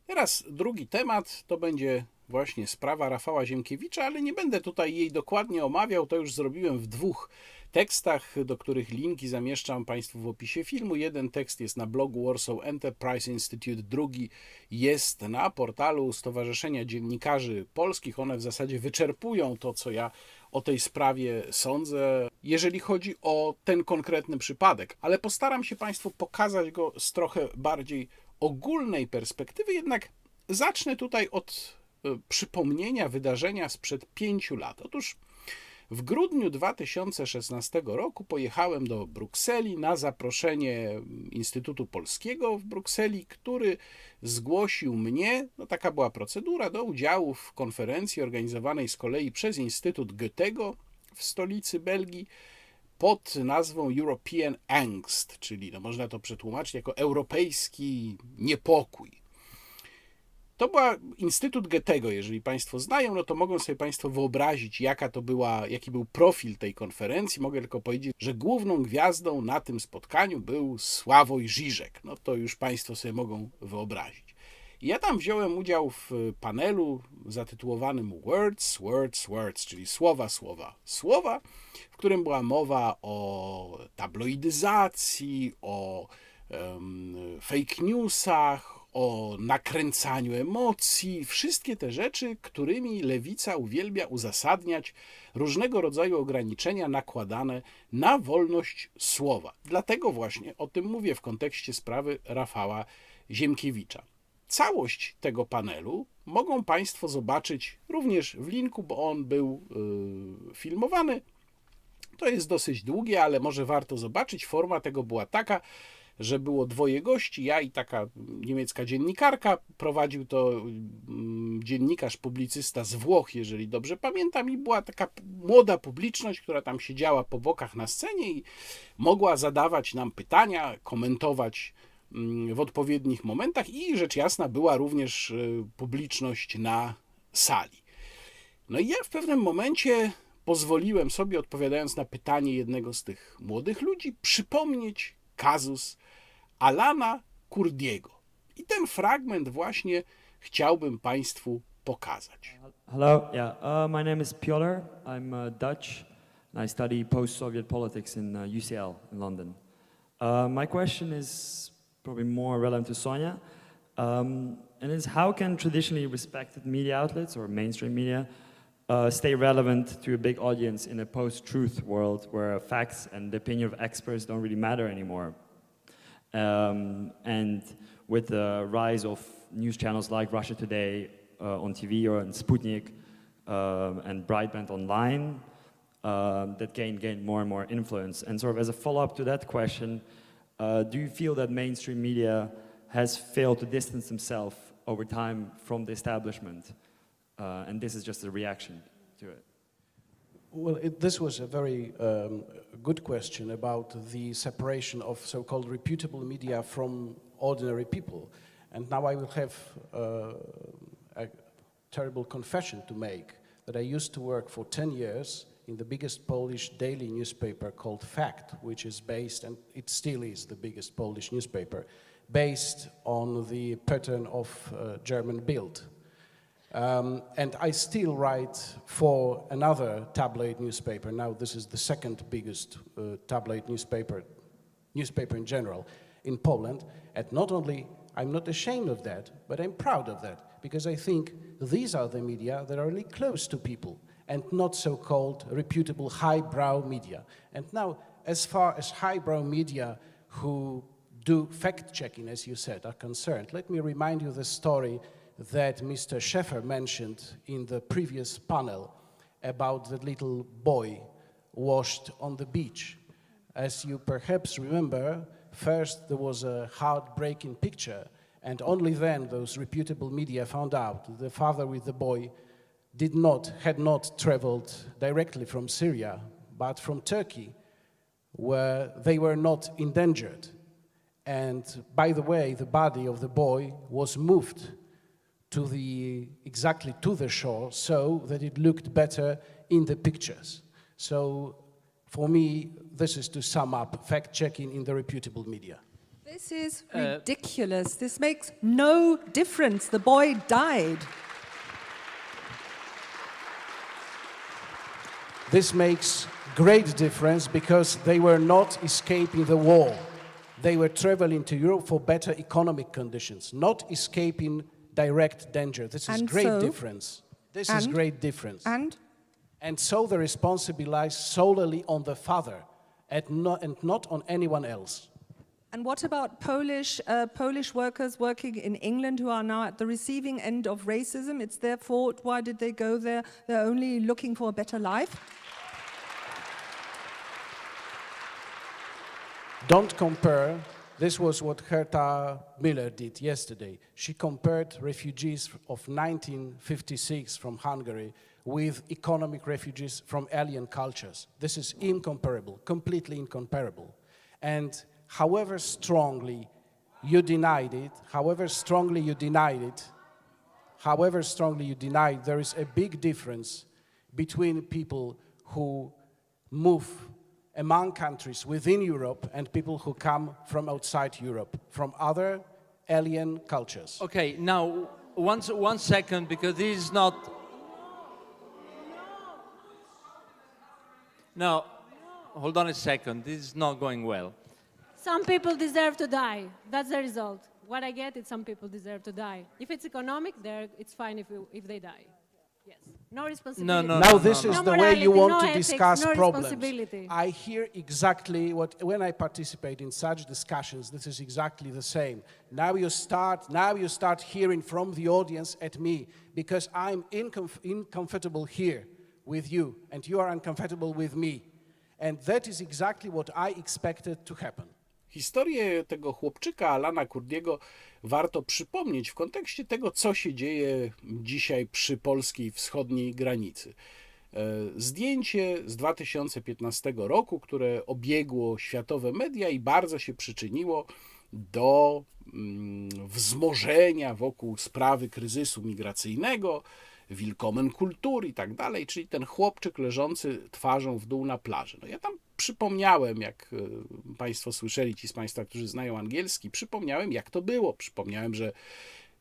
A: Teraz drugi temat to będzie właśnie sprawa Rafała Ziemkiewicza, ale nie będę tutaj jej dokładnie omawiał, to już zrobiłem w dwóch tekstach, do których linki zamieszczam Państwu w opisie filmu. Jeden tekst jest na blogu Warsaw Enterprise Institute, drugi jest na portalu Stowarzyszenia Dziennikarzy Polskich. One w zasadzie wyczerpują to, co ja o tej sprawie sądzę, jeżeli chodzi o ten konkretny przypadek, ale postaram się Państwu pokazać go z trochę bardziej ogólnej perspektywy, jednak zacznę tutaj od e, przypomnienia wydarzenia sprzed pięciu lat. Otóż w grudniu 2016 roku pojechałem do Brukseli na zaproszenie Instytutu Polskiego w Brukseli, który zgłosił mnie, no taka była procedura, do udziału w konferencji organizowanej z kolei przez Instytut Goethego w stolicy Belgii pod nazwą European Angst, czyli no można to przetłumaczyć jako europejski niepokój. To była Instytut Goethego, jeżeli Państwo znają, no to mogą sobie Państwo wyobrazić, jaka to była, jaki był profil tej konferencji. Mogę tylko powiedzieć, że główną gwiazdą na tym spotkaniu był Sławoj Żyżek. No to już Państwo sobie mogą wyobrazić. Ja tam wziąłem udział w panelu zatytułowanym Words, Words, Words, czyli słowa, słowa, słowa, w którym była mowa o tabloidyzacji, o um, fake newsach, o nakręcaniu emocji, wszystkie te rzeczy, którymi lewica uwielbia uzasadniać różnego rodzaju ograniczenia nakładane na wolność słowa. Dlatego właśnie o tym mówię w kontekście sprawy Rafała Ziemkiewicza. Całość tego panelu mogą Państwo zobaczyć również w linku, bo on był yy, filmowany. To jest dosyć długie, ale może warto zobaczyć. Forma tego była taka, że było dwoje gości, ja i taka niemiecka dziennikarka. Prowadził to mm, dziennikarz, publicysta z Włoch, jeżeli dobrze pamiętam, i była taka młoda publiczność, która tam siedziała po bokach na scenie i mogła zadawać nam pytania, komentować mm, w odpowiednich momentach i rzecz jasna była również y, publiczność na sali. No i ja w pewnym momencie pozwoliłem sobie, odpowiadając na pytanie jednego z tych młodych ludzi, przypomnieć kazus Alana Kurdiego. I ten fragment właśnie chciałbym Państwu pokazać.
D: Hello, yeah. Uh, my name is Piotr. I'm uh, Dutch, and I study post-Soviet politics in uh, UCL in London. Uh, my question is probably more relevant to Sonia, um, and is how can traditionally respected media outlets or mainstream media uh, stay relevant to a big audience in a post-truth world where facts and the opinion of experts don't really matter anymore? Um, and with the rise of news channels like Russia Today uh, on TV or on Sputnik um, and Breitband online um, that gained, gain more and more influence. And sort of as a follow-up to that question, uh, do you feel that mainstream media has failed to distance themselves over time from the establishment? Uh, and this is just a reaction to it.
E: Well, it, this was a very um, good question about the separation of so-called reputable media from ordinary people. And now I will have uh, a terrible confession to make that I used to work for 10 years in the biggest Polish daily newspaper called Fact, which is based, and it still is the biggest Polish newspaper, based on the pattern of uh, German Bild. Um, and I still write for another tabloid newspaper. Now, this is the second biggest uh, tabloid newspaper, newspaper in general, in Poland. And not only I'm not ashamed of that, but I'm proud of that because I think these are the media that are really close to people and not so-called reputable highbrow media. And now, as far as highbrow media who do fact-checking, as you said, are concerned, let me remind you the story that Mr. Sheffer mentioned in the previous panel about the little boy washed on the beach. As you perhaps remember, first there was a heartbreaking picture, and only then those reputable media found out the father with the boy did not, had not traveled directly from Syria, but from Turkey, where they were not endangered. And by the way, the body of the boy was moved to the exactly to the shore so that it looked better in the pictures. So for me, this is to sum up fact checking in the reputable media.
F: This is uh, ridiculous. this makes no difference. The boy died.
E: This makes great difference because they were not escaping the war. They were traveling to Europe for better economic conditions, not escaping direct danger. This is
F: And
E: great
F: so?
E: difference. This is great difference.
F: And
E: And so the responsibility lies solely on the father and not, and not on anyone else.
F: and what about Polish uh, Polish workers working in England who are now at the receiving end of racism? It's their fault. Why did they go there? They're only looking for a better life.
E: Don't compare. This was what Herta Miller did yesterday. She compared refugees of 1956 from Hungary with economic refugees from alien cultures. This is incomparable, completely incomparable. And however strongly you denied it, however strongly you denied it, however strongly you denied, there is a big difference between people who move among countries within Europe and people who come from outside Europe, from other alien cultures.
G: Okay, now one, one second because this is not. No, hold on a second. This is not going well.
H: Some people deserve to die. That's the result. What I get is some people deserve to die. If it's economic, there it's fine if, you, if they die. Yes. No responsibility.
G: no,
E: now this
G: no,
E: is
H: no.
E: the
H: No
E: way you want
H: no
E: to
H: ethics,
E: discuss
H: no
E: problems.
H: responsibility.
E: I hear exactly what when I participate in such discussions. This is exactly the same. Now you start. Now you start hearing from the audience at me because I'm incomf- uncomfortable here with you, and you are uncomfortable with me, and that is exactly what I expected to happen.
A: Historię tego chłopczyka Alana Kurdiego warto przypomnieć w kontekście tego, co się dzieje dzisiaj przy polskiej wschodniej granicy. E, zdjęcie z 2015 roku, które obiegło światowe media i bardzo się przyczyniło do mm, wzmożenia wokół sprawy kryzysu migracyjnego, Willkommen Kultur i tak dalej, czyli ten chłopczyk leżący twarzą w dół na plaży. No ja tam przypomniałem, jak e, Państwo słyszeli, ci z Państwa, którzy znają angielski, przypomniałem, jak to było. Przypomniałem, że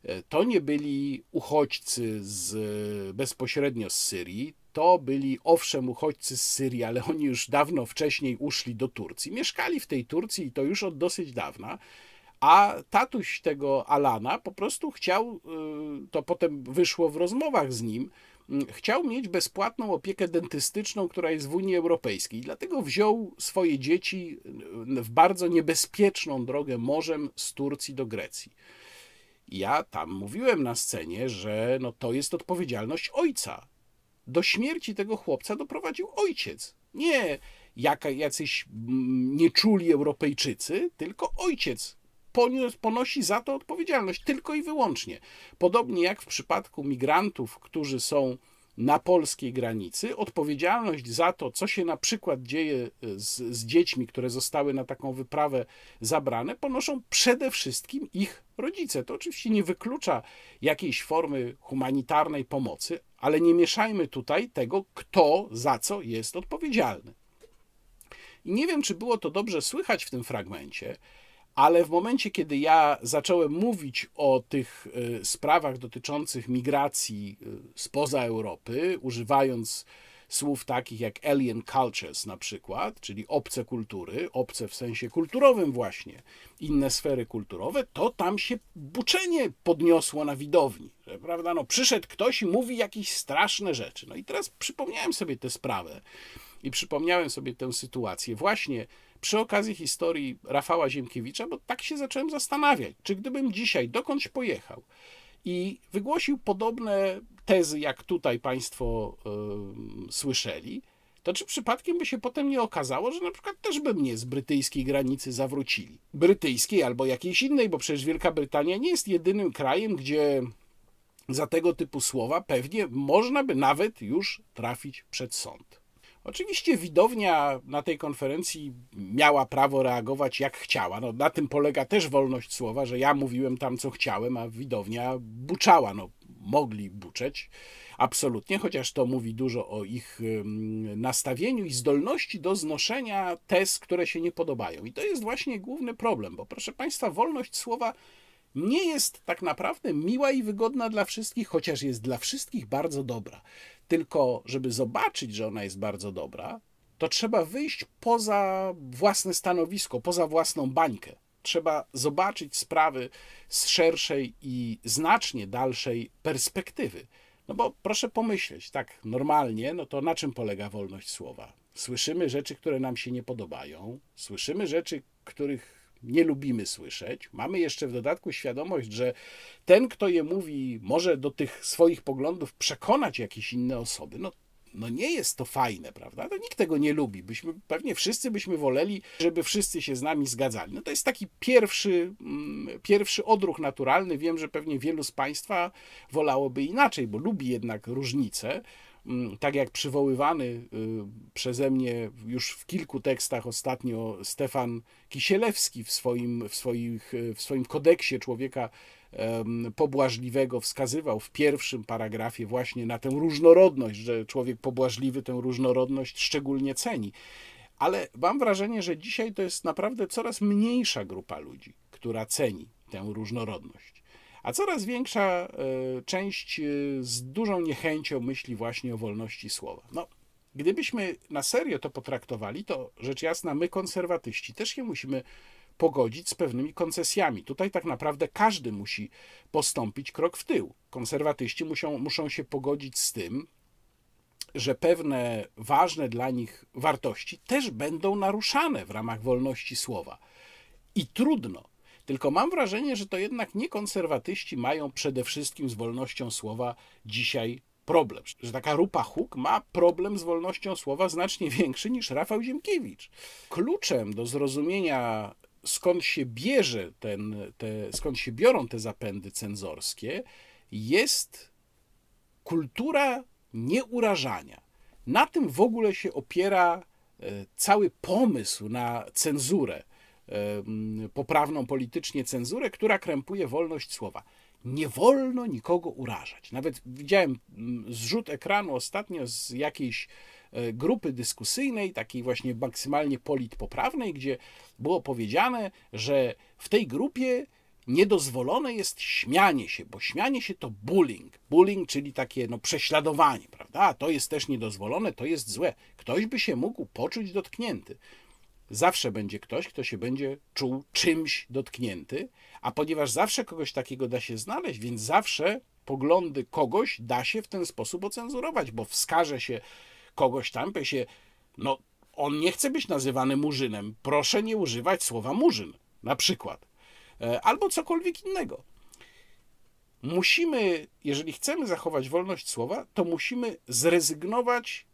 A: e, to nie byli uchodźcy z, bezpośrednio z Syrii, to byli owszem uchodźcy z Syrii, ale oni już dawno wcześniej uszli do Turcji. Mieszkali w tej Turcji i to już od dosyć dawna. A tatuś tego Alana po prostu chciał, y, to potem wyszło w rozmowach z nim, chciał mieć bezpłatną opiekę dentystyczną, która jest w Unii Europejskiej. Dlatego wziął swoje dzieci w bardzo niebezpieczną drogę morzem z Turcji do Grecji. Ja tam mówiłem na scenie, że no to jest odpowiedzialność ojca. Do śmierci tego chłopca doprowadził ojciec. Nie jaka, jacyś nieczuli Europejczycy, tylko ojciec ponosi za to odpowiedzialność tylko i wyłącznie. Podobnie jak w przypadku migrantów, którzy są na polskiej granicy, odpowiedzialność za to, co się na przykład dzieje z, z, dziećmi, które zostały na taką wyprawę zabrane, ponoszą przede wszystkim ich rodzice. To oczywiście nie wyklucza jakiejś formy humanitarnej pomocy, ale nie mieszajmy tutaj tego, kto za co jest odpowiedzialny. I nie wiem, czy było to dobrze słychać w tym fragmencie, ale w momencie, kiedy ja zacząłem mówić o tych y, sprawach dotyczących migracji y, spoza Europy, używając słów takich jak alien cultures na przykład, czyli obce kultury, obce w sensie kulturowym właśnie, inne sfery kulturowe, to tam się buczenie podniosło na widowni, że, prawda, no przyszedł ktoś i mówi jakieś straszne rzeczy. No i teraz przypomniałem sobie tę sprawę i przypomniałem sobie tę sytuację właśnie przy okazji historii Rafała Ziemkiewicza, bo tak się zacząłem zastanawiać, czy gdybym dzisiaj dokądś pojechał i wygłosił podobne tezy, jak tutaj Państwo yy, słyszeli, to czy przypadkiem by się potem nie okazało, że na przykład też by mnie z brytyjskiej granicy zawrócili? Brytyjskiej albo jakiejś innej, bo przecież Wielka Brytania nie jest jedynym krajem, gdzie za tego typu słowa pewnie można by nawet już trafić przed sąd. Oczywiście widownia na tej konferencji miała prawo reagować jak chciała. No, na tym polega też wolność słowa, że ja mówiłem tam co chciałem, a widownia buczała. No, mogli buczeć, absolutnie, chociaż to mówi dużo o ich nastawieniu i zdolności do znoszenia tez, które się nie podobają. I to jest właśnie główny problem, bo proszę Państwa, wolność słowa nie jest tak naprawdę miła i wygodna dla wszystkich, chociaż jest dla wszystkich bardzo dobra. Tylko, żeby zobaczyć, że ona jest bardzo dobra, to trzeba wyjść poza własne stanowisko, poza własną bańkę. Trzeba zobaczyć sprawy z szerszej i znacznie dalszej perspektywy. No bo proszę pomyśleć, tak normalnie, no to na czym polega wolność słowa? Słyszymy rzeczy, które nam się nie podobają, słyszymy rzeczy, których nie lubimy słyszeć. Mamy jeszcze w dodatku świadomość, że ten, kto je mówi, może do tych swoich poglądów przekonać jakieś inne osoby. No, no nie jest to fajne, prawda? To nikt tego nie lubi. Byśmy, pewnie wszyscy byśmy woleli, żeby wszyscy się z nami zgadzali. No to jest taki pierwszy, mm, pierwszy odruch naturalny. Wiem, że pewnie wielu z Państwa wolałoby inaczej, bo lubi jednak różnice. Mm, tak jak przywoływany y, przeze mnie już w kilku tekstach ostatnio Stefan Kisielewski w swoim, w swoich, w swoim kodeksie człowieka pobłażliwego wskazywał w pierwszym paragrafie właśnie na tę różnorodność, że człowiek pobłażliwy tę różnorodność szczególnie ceni. Ale mam wrażenie, że dzisiaj to jest naprawdę coraz mniejsza grupa ludzi, która ceni tę różnorodność a coraz większa e, część e, z dużą niechęcią myśli właśnie o wolności słowa. No, gdybyśmy na serio to potraktowali, to rzecz jasna, my konserwatyści też się musimy pogodzić z pewnymi koncesjami. Tutaj tak naprawdę każdy musi postąpić krok w tył. Konserwatyści muszą, muszą się pogodzić z tym, że pewne ważne dla nich wartości też będą naruszane w ramach wolności słowa. I trudno tylko mam wrażenie, że to jednak nie konserwatyści mają przede wszystkim z wolnością słowa dzisiaj problem. Że taka Rupa Huk ma problem z wolnością słowa znacznie większy niż Rafał Ziemkiewicz. Kluczem do zrozumienia skąd się bierze ten, te, skąd się biorą te zapędy cenzorskie, jest kultura nieurażania. Na tym w ogóle się opiera e, cały pomysł na cenzurę, poprawną politycznie cenzurę, która krępuje wolność słowa. Nie wolno nikogo urażać. Nawet widziałem zrzut ekranu ostatnio z jakiejś e, grupy dyskusyjnej, takiej właśnie maksymalnie politpoprawnej, gdzie było powiedziane, że w tej grupie niedozwolone jest śmianie się, bo śmianie się to bullying. Bullying, czyli takie no, prześladowanie, prawda? To jest też niedozwolone, to jest złe. Ktoś by się mógł poczuć dotknięty. Zawsze będzie ktoś, kto się będzie czuł czymś dotknięty, a ponieważ zawsze kogoś takiego da się znaleźć, więc zawsze poglądy kogoś da się w ten sposób ocenzurować, bo wskaże się kogoś tam, powie się, no on nie chce być nazywany murzynem, proszę nie używać słowa murzyn, na przykład. E, albo cokolwiek innego. Musimy, jeżeli chcemy zachować wolność słowa, to musimy zrezygnować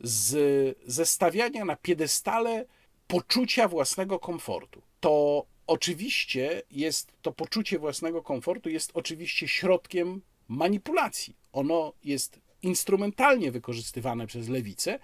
A: z zestawiania na piedestale poczucia własnego komfortu. To oczywiście jest, to poczucie własnego komfortu jest oczywiście środkiem manipulacji. Ono jest instrumentalnie wykorzystywane przez lewicę,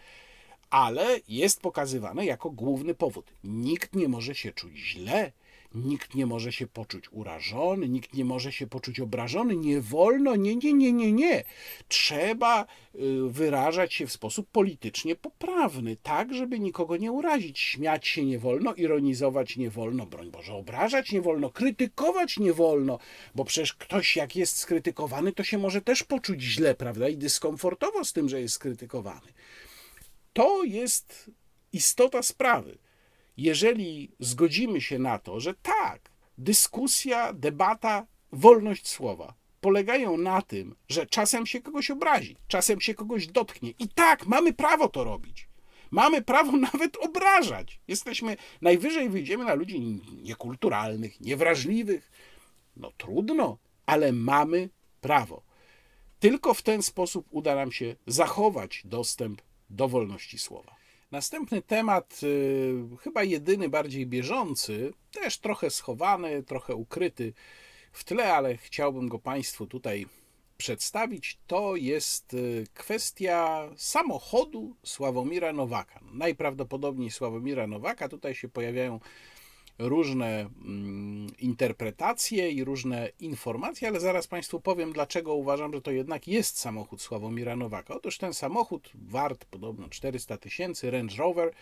A: ale jest pokazywane jako główny powód. Nikt nie może się czuć źle, Nikt nie może się poczuć urażony, nikt nie może się poczuć obrażony. Nie wolno, nie, nie, nie, nie, nie. Trzeba y, wyrażać się w sposób politycznie poprawny, tak, żeby nikogo nie urazić. Śmiać się nie wolno, ironizować nie wolno, broń Boże, obrażać nie wolno, krytykować nie wolno, bo przecież ktoś, jak jest skrytykowany, to się może też poczuć źle, prawda, i dyskomfortowo z tym, że jest skrytykowany. To jest istota sprawy jeżeli zgodzimy się na to, że tak, dyskusja, debata, wolność słowa polegają na tym, że czasem się kogoś obrazi, czasem się kogoś dotknie. I tak, mamy prawo to robić. Mamy prawo nawet obrażać. Jesteśmy, najwyżej wyjdziemy na ludzi niekulturalnych, niewrażliwych. No trudno, ale mamy prawo. Tylko w ten sposób uda nam się zachować dostęp do wolności słowa. Następny temat, y, chyba jedyny bardziej bieżący, też trochę schowany, trochę ukryty w tle, ale chciałbym go Państwu tutaj przedstawić, to jest y, kwestia samochodu Sławomira Nowaka. Najprawdopodobniej Sławomira Nowaka. Tutaj się pojawiają różne mm, interpretacje i różne informacje, ale zaraz Państwu powiem, dlaczego uważam, że to jednak jest samochód Sławomira Nowaka. Otóż ten samochód, wart podobno 400 tysięcy, Range Rover,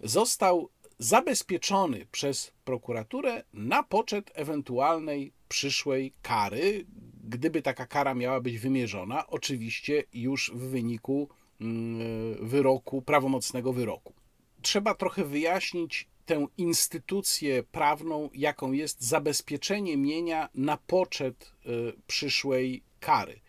A: został zabezpieczony przez prokuraturę na poczet ewentualnej przyszłej kary, gdyby taka kara miała być wymierzona, oczywiście już w wyniku mm, wyroku, prawomocnego wyroku. Trzeba trochę wyjaśnić tę instytucję prawną, jaką jest zabezpieczenie mienia na poczet y, przyszłej kary.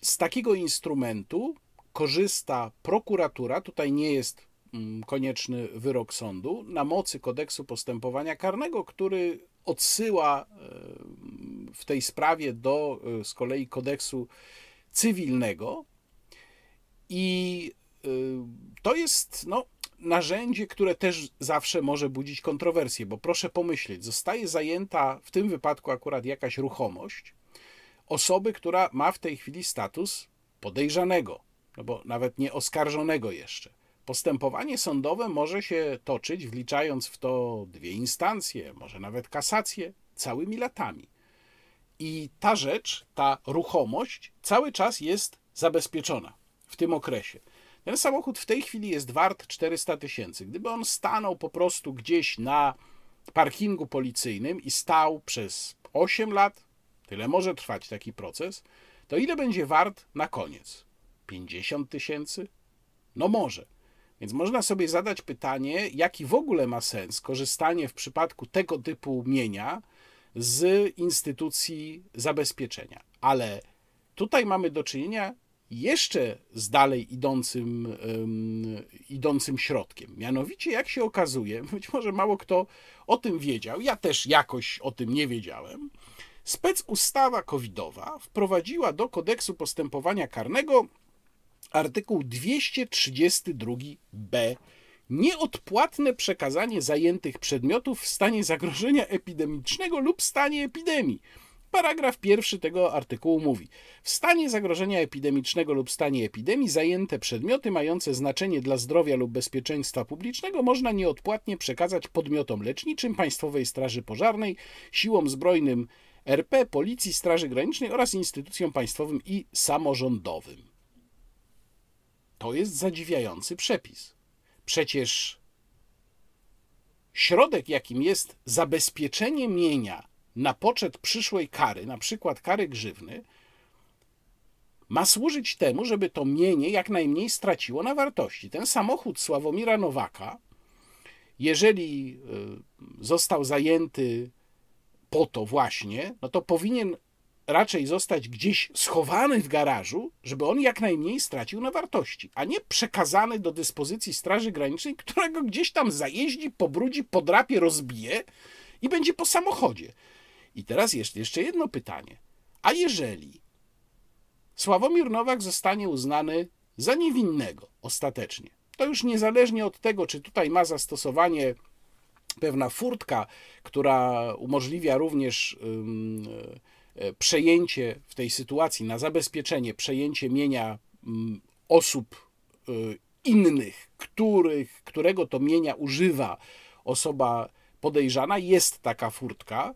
A: Z takiego instrumentu korzysta prokuratura, tutaj nie jest mm, konieczny wyrok sądu, na mocy kodeksu postępowania karnego, który odsyła y, w tej sprawie do y, z kolei kodeksu cywilnego. I to jest no, narzędzie, które też zawsze może budzić kontrowersje, bo proszę pomyśleć, zostaje zajęta w tym wypadku akurat jakaś ruchomość osoby, która ma w tej chwili status podejrzanego, no bo nawet nie oskarżonego jeszcze. Postępowanie sądowe może się toczyć, wliczając w to dwie instancje, może nawet kasację, całymi latami. I ta rzecz, ta ruchomość cały czas jest zabezpieczona w tym okresie. Ten samochód w tej chwili jest wart 400 tysięcy. Gdyby on stanął po prostu gdzieś na parkingu policyjnym i stał przez 8 lat, tyle może trwać taki proces, to ile będzie wart na koniec? 50 tysięcy? No może. Więc można sobie zadać pytanie, jaki w ogóle ma sens korzystanie w przypadku tego typu mienia z instytucji zabezpieczenia. Ale tutaj mamy do czynienia jeszcze z dalej idącym, idącym środkiem. Mianowicie, jak się okazuje, być może mało kto o tym wiedział, ja też jakoś o tym nie wiedziałem, specustawa covidowa wprowadziła do kodeksu postępowania karnego artykuł 232b, nieodpłatne przekazanie zajętych przedmiotów w stanie zagrożenia epidemicznego lub stanie epidemii. Paragraf pierwszy tego artykułu mówi: W stanie zagrożenia epidemicznego lub stanie epidemii zajęte przedmioty mające znaczenie dla zdrowia lub bezpieczeństwa publicznego można nieodpłatnie przekazać podmiotom leczniczym Państwowej Straży Pożarnej, siłom zbrojnym RP, Policji, Straży Granicznej oraz instytucjom państwowym i samorządowym. To jest zadziwiający przepis. Przecież środek, jakim jest zabezpieczenie mienia na poczet przyszłej kary, na przykład kary grzywny, ma służyć temu, żeby to mienie jak najmniej straciło na wartości. Ten samochód Sławomira Nowaka, jeżeli y, został zajęty po to właśnie, no to powinien raczej zostać gdzieś schowany w garażu, żeby on jak najmniej stracił na wartości, a nie przekazany do dyspozycji Straży Granicznej, którego gdzieś tam zajeździ, pobrudzi, podrapie, rozbije i będzie po samochodzie. I teraz jeszcze jedno pytanie. A jeżeli Sławomir Nowak zostanie uznany za niewinnego ostatecznie, to już niezależnie od tego, czy tutaj ma zastosowanie pewna furtka, która umożliwia również e, przejęcie w tej sytuacji na zabezpieczenie, przejęcie mienia osób e, innych, których, którego to mienia używa osoba podejrzana, jest taka furtka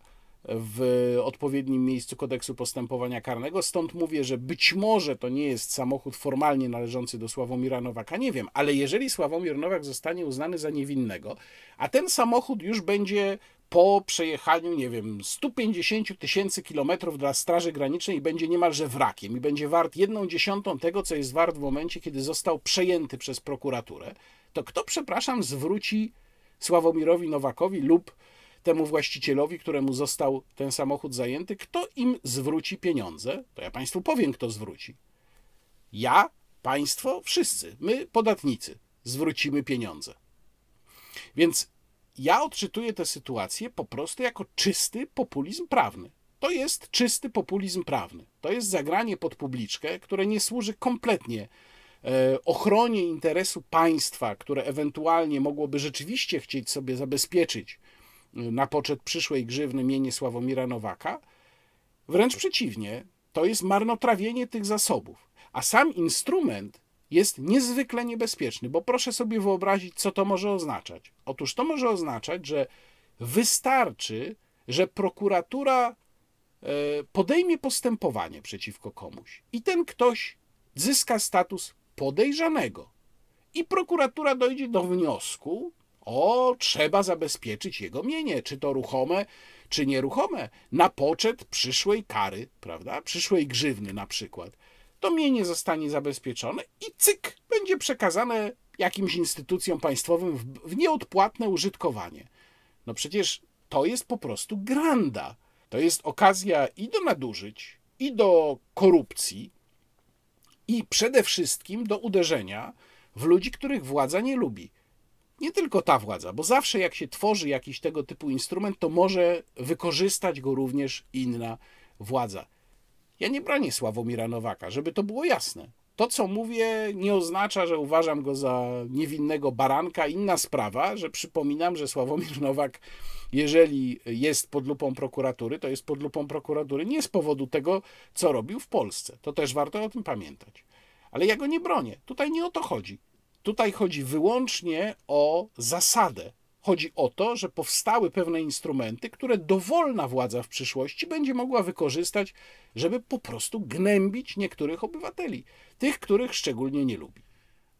A: w odpowiednim miejscu kodeksu postępowania karnego. Stąd mówię, że być może to nie jest samochód formalnie należący do Sławomira Nowaka, nie wiem, ale jeżeli Sławomir Nowak zostanie uznany za niewinnego, a ten samochód już będzie po przejechaniu, nie wiem, 150 tysięcy kilometrów dla Straży Granicznej będzie niemalże wrakiem i będzie wart jedną dziesiątą tego, co jest wart w momencie, kiedy został przejęty przez prokuraturę, to kto, przepraszam, zwróci Sławomirowi Nowakowi lub temu właścicielowi, któremu został ten samochód zajęty, kto im zwróci pieniądze, to ja Państwu powiem, kto zwróci. Ja, Państwo, wszyscy, my, podatnicy, zwrócimy pieniądze. Więc ja odczytuję tę sytuację po prostu jako czysty populizm prawny. To jest czysty populizm prawny. To jest zagranie pod publiczkę, które nie służy kompletnie e, ochronie interesu państwa, które ewentualnie mogłoby rzeczywiście chcieć sobie zabezpieczyć na poczet przyszłej grzywny mienie Sławomira Nowaka. Wręcz przeciwnie, to jest marnotrawienie tych zasobów. A sam instrument jest niezwykle niebezpieczny, bo proszę sobie wyobrazić, co to może oznaczać. Otóż to może oznaczać, że wystarczy, że prokuratura e, podejmie postępowanie przeciwko komuś i ten ktoś zyska status podejrzanego. I prokuratura dojdzie do wniosku, o, trzeba zabezpieczyć jego mienie, czy to ruchome, czy nieruchome, na poczet przyszłej kary, prawda? Przyszłej grzywny na przykład. To mienie zostanie zabezpieczone i cyk, będzie przekazane jakimś instytucjom państwowym w, w nieodpłatne użytkowanie. No przecież to jest po prostu granda. To jest okazja i do nadużyć, i do korupcji, i przede wszystkim do uderzenia w ludzi, których władza nie lubi nie tylko ta władza, bo zawsze jak się tworzy jakiś tego typu instrument, to może wykorzystać go również inna władza. Ja nie bronię Sławomira Nowaka, żeby to było jasne. To, co mówię, nie oznacza, że uważam go za niewinnego baranka. Inna sprawa, że przypominam, że Sławomir Nowak, jeżeli jest pod lupą prokuratury, to jest pod lupą prokuratury nie z powodu tego, co robił w Polsce. To też warto o tym pamiętać. Ale ja go nie bronię. Tutaj nie o to chodzi. Tutaj chodzi wyłącznie o zasadę. Chodzi o to, że powstały pewne instrumenty, które dowolna władza w przyszłości będzie mogła wykorzystać, żeby po prostu gnębić niektórych obywateli, tych, których szczególnie nie lubi.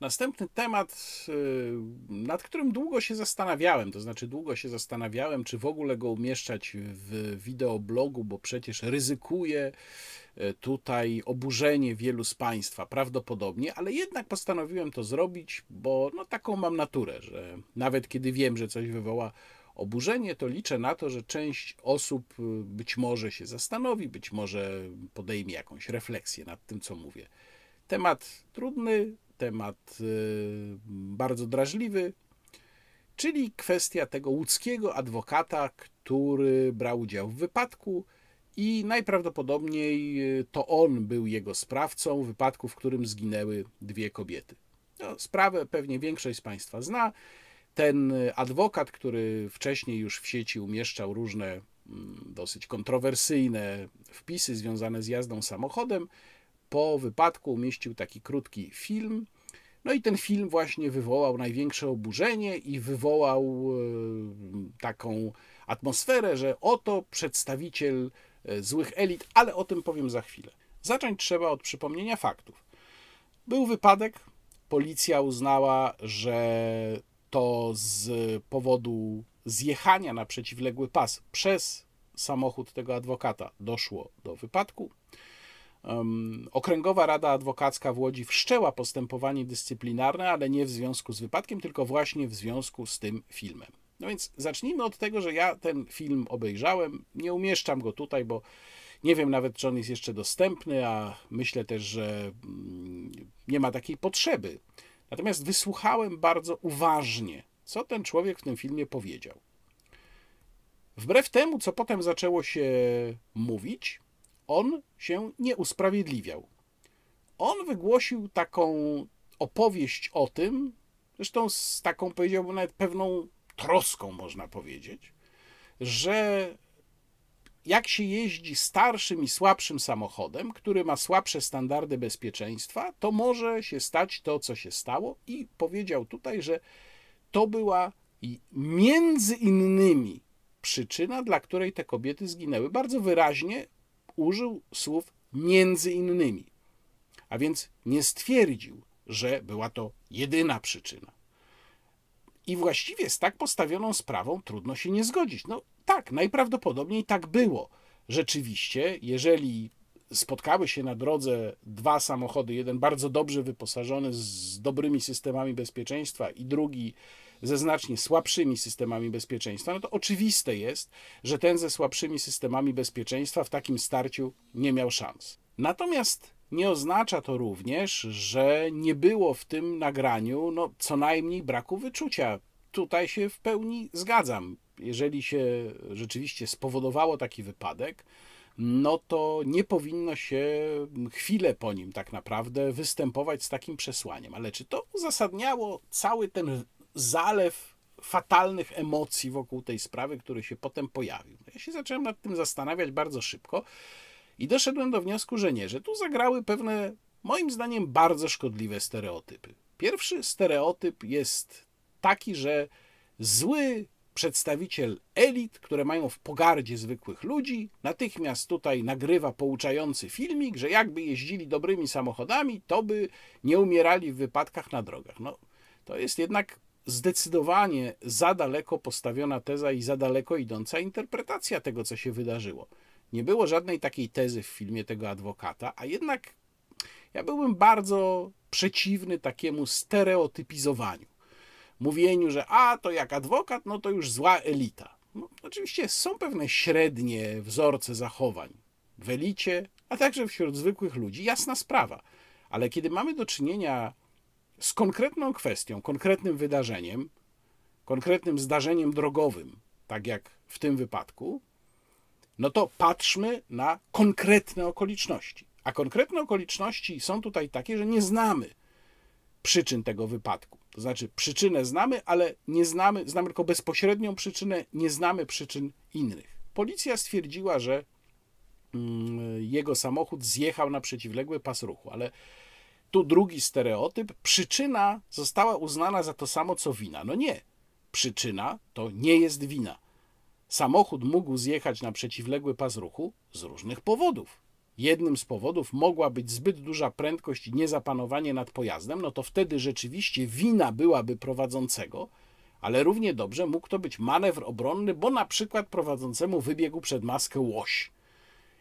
A: Następny temat, y, nad którym długo się zastanawiałem, to znaczy długo się zastanawiałem, czy w ogóle go umieszczać w wideoblogu, bo przecież ryzykuję E, tutaj oburzenie wielu z Państwa, prawdopodobnie, ale jednak postanowiłem to zrobić, bo no, taką mam naturę, że nawet kiedy wiem, że coś wywoła oburzenie, to liczę na to, że część osób y, być może się zastanowi, być może podejmie jakąś refleksję nad tym, co mówię. Temat trudny, temat y, bardzo drażliwy, czyli kwestia tego łódzkiego adwokata, który brał udział w wypadku i najprawdopodobniej y, to on był jego sprawcą wypadku, w którym zginęły dwie kobiety. No, sprawę pewnie większość z Państwa zna. ten adwokat, który wcześniej już w sieci umieszczał różne mm, dosyć kontrowersyjne wpisy związane z jazdą samochodem, po wypadku umieścił taki krótki film. No i ten film właśnie wywołał największe oburzenie i wywołał e, taką atmosferę, że oto przedstawiciel e, złych elit, ale o tym powiem za chwilę. Zacząć trzeba od przypomnienia faktów. Był wypadek, policja uznała, że to z powodu zjechania na przeciwległy pas przez samochód tego adwokata doszło do wypadku. Okręgowa Rada Adwokacka w Łodzi wszczęła postępowanie dyscyplinarne, ale nie w związku z wypadkiem, tylko właśnie w związku z tym filmem. No więc zacznijmy od tego, że ja ten film obejrzałem. Nie umieszczam go tutaj, bo nie wiem nawet, czy on jest jeszcze dostępny, a myślę też, że mm, nie ma takiej potrzeby. Natomiast wysłuchałem bardzo uważnie, co ten człowiek w tym filmie powiedział. Wbrew temu, co potem zaczęło się mówić, on się nie usprawiedliwiał. On wygłosił taką opowieść o tym, zresztą z taką, powiedziałbym, nawet pewną troską, można powiedzieć, że jak się jeździ starszym i słabszym samochodem, który ma słabsze standardy bezpieczeństwa, to może się stać to, co się stało, i powiedział tutaj, że to była między innymi przyczyna, dla której te kobiety zginęły. Bardzo wyraźnie użył słów między innymi, a więc nie stwierdził, że była to jedyna przyczyna. I właściwie z tak postawioną sprawą trudno się nie zgodzić. No tak, najprawdopodobniej tak było. Rzeczywiście, jeżeli spotkały się na drodze dwa samochody, jeden bardzo dobrze wyposażony z dobrymi systemami bezpieczeństwa i drugi ze znacznie słabszymi systemami bezpieczeństwa, no to oczywiste jest, że ten ze słabszymi systemami bezpieczeństwa w takim starciu nie miał szans. Natomiast nie oznacza to również, że nie było w tym nagraniu no, co najmniej braku wyczucia. Tutaj się w pełni zgadzam. Jeżeli się rzeczywiście spowodowało taki wypadek, no to nie powinno się chwilę po nim tak naprawdę występować z takim przesłaniem. Ale czy to uzasadniało cały ten zalew fatalnych emocji wokół tej sprawy, który się potem pojawił? Ja się zacząłem nad tym zastanawiać bardzo szybko i doszedłem do wniosku, że nie, że tu zagrały pewne, moim zdaniem, bardzo szkodliwe stereotypy. Pierwszy stereotyp jest taki, że zły przedstawiciel elit, które mają w pogardzie zwykłych ludzi, natychmiast tutaj nagrywa pouczający filmik, że jakby jeździli dobrymi samochodami, to by nie umierali w wypadkach na drogach. No, to jest jednak zdecydowanie za daleko postawiona teza i za daleko idąca interpretacja tego, co się wydarzyło. Nie było żadnej takiej tezy w filmie tego adwokata, a jednak ja byłbym bardzo przeciwny takiemu stereotypizowaniu. Mówieniu, że a to jak adwokat, no to już zła elita. No, oczywiście są pewne średnie wzorce zachowań w elicie, a także wśród zwykłych ludzi, jasna sprawa. Ale kiedy mamy do czynienia z konkretną kwestią, konkretnym wydarzeniem, konkretnym zdarzeniem drogowym, tak jak w tym wypadku, no to patrzmy na konkretne okoliczności. A konkretne okoliczności są tutaj takie, że nie znamy przyczyn tego wypadku. To znaczy, przyczynę znamy, ale nie znamy, znamy tylko bezpośrednią przyczynę, nie znamy przyczyn innych. Policja stwierdziła, że mm, jego samochód zjechał na przeciwległy pas ruchu, ale tu drugi stereotyp, przyczyna została uznana za to samo co wina. No nie, przyczyna to nie jest wina. Samochód mógł zjechać na przeciwległy pas ruchu z różnych powodów. Jednym z powodów mogła być zbyt duża prędkość i niezapanowanie nad pojazdem, no to wtedy rzeczywiście wina byłaby prowadzącego, ale równie dobrze mógł to być manewr obronny, bo na przykład prowadzącemu wybiegł przed maskę łoś.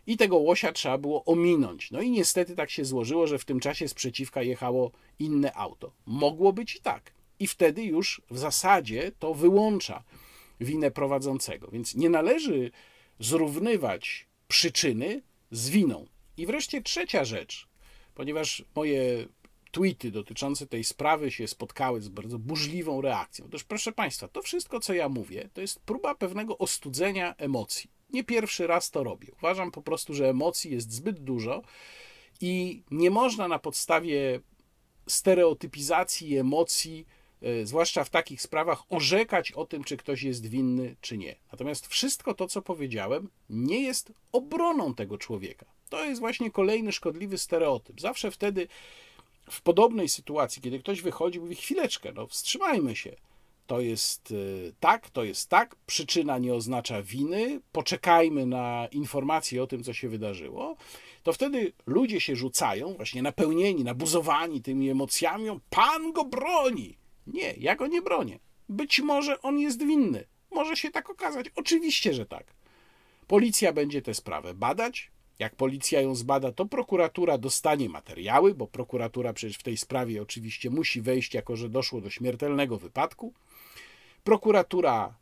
A: I tego łosia trzeba było ominąć. No i niestety tak się złożyło, że w tym czasie z przeciwka jechało inne auto. Mogło być i tak. I wtedy już w zasadzie to wyłącza winę prowadzącego. Więc nie należy zrównywać przyczyny z winą. I wreszcie trzecia rzecz, ponieważ moje tweety dotyczące tej sprawy się spotkały z bardzo burzliwą reakcją. Otóż, proszę Państwa, to wszystko, co ja mówię, to jest próba pewnego ostudzenia emocji. Nie pierwszy raz to robię. Uważam po prostu, że emocji jest zbyt dużo i nie można na podstawie stereotypizacji emocji e, zwłaszcza w takich sprawach, orzekać o tym, czy ktoś jest winny, czy nie. Natomiast wszystko to, co powiedziałem, nie jest obroną tego człowieka. To jest właśnie kolejny szkodliwy stereotyp. Zawsze wtedy, w podobnej sytuacji, kiedy ktoś wychodzi, mówi: chwileczkę, no wstrzymajmy się. To jest y, tak, to jest tak, przyczyna nie oznacza winy, poczekajmy na informacje o tym, co się wydarzyło. To wtedy ludzie się rzucają, właśnie napełnieni, nabuzowani tymi emocjami, pan go broni. Nie, ja go nie bronię. Być może on jest winny. Może się tak okazać. Oczywiście, że tak. Policja będzie tę sprawę badać, jak policja ją zbada, to prokuratura dostanie materiały, bo prokuratura przecież w tej sprawie oczywiście musi wejść, jako że doszło do śmiertelnego wypadku. Prokuratura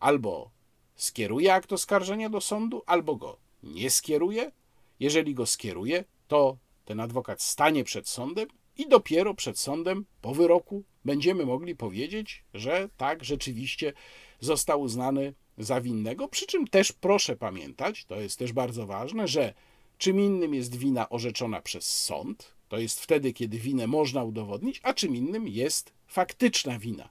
A: albo skieruje akt oskarżenia do sądu, albo go nie skieruje. Jeżeli go skieruje, to ten adwokat stanie przed sądem i dopiero przed sądem po wyroku będziemy mogli powiedzieć, że tak, rzeczywiście został uznany za winnego. Przy czym też proszę pamiętać, to jest też bardzo ważne, że czym innym jest wina orzeczona przez sąd, to jest wtedy, kiedy winę można udowodnić, a czym innym jest faktyczna wina.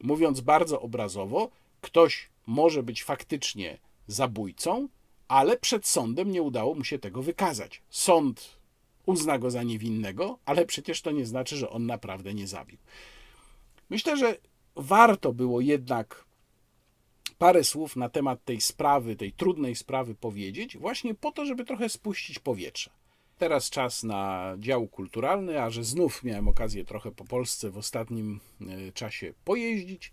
A: Mówiąc bardzo obrazowo, ktoś może być faktycznie zabójcą, ale przed sądem nie udało mu się tego wykazać. Sąd uzna go za niewinnego, ale przecież to nie znaczy, że on naprawdę nie zabił. Myślę, że warto było jednak parę słów na temat tej sprawy, tej trudnej sprawy powiedzieć, właśnie po to, żeby trochę spuścić powietrze. Teraz czas na dział kulturalny, a że znów miałem okazję trochę po Polsce w ostatnim e, czasie pojeździć,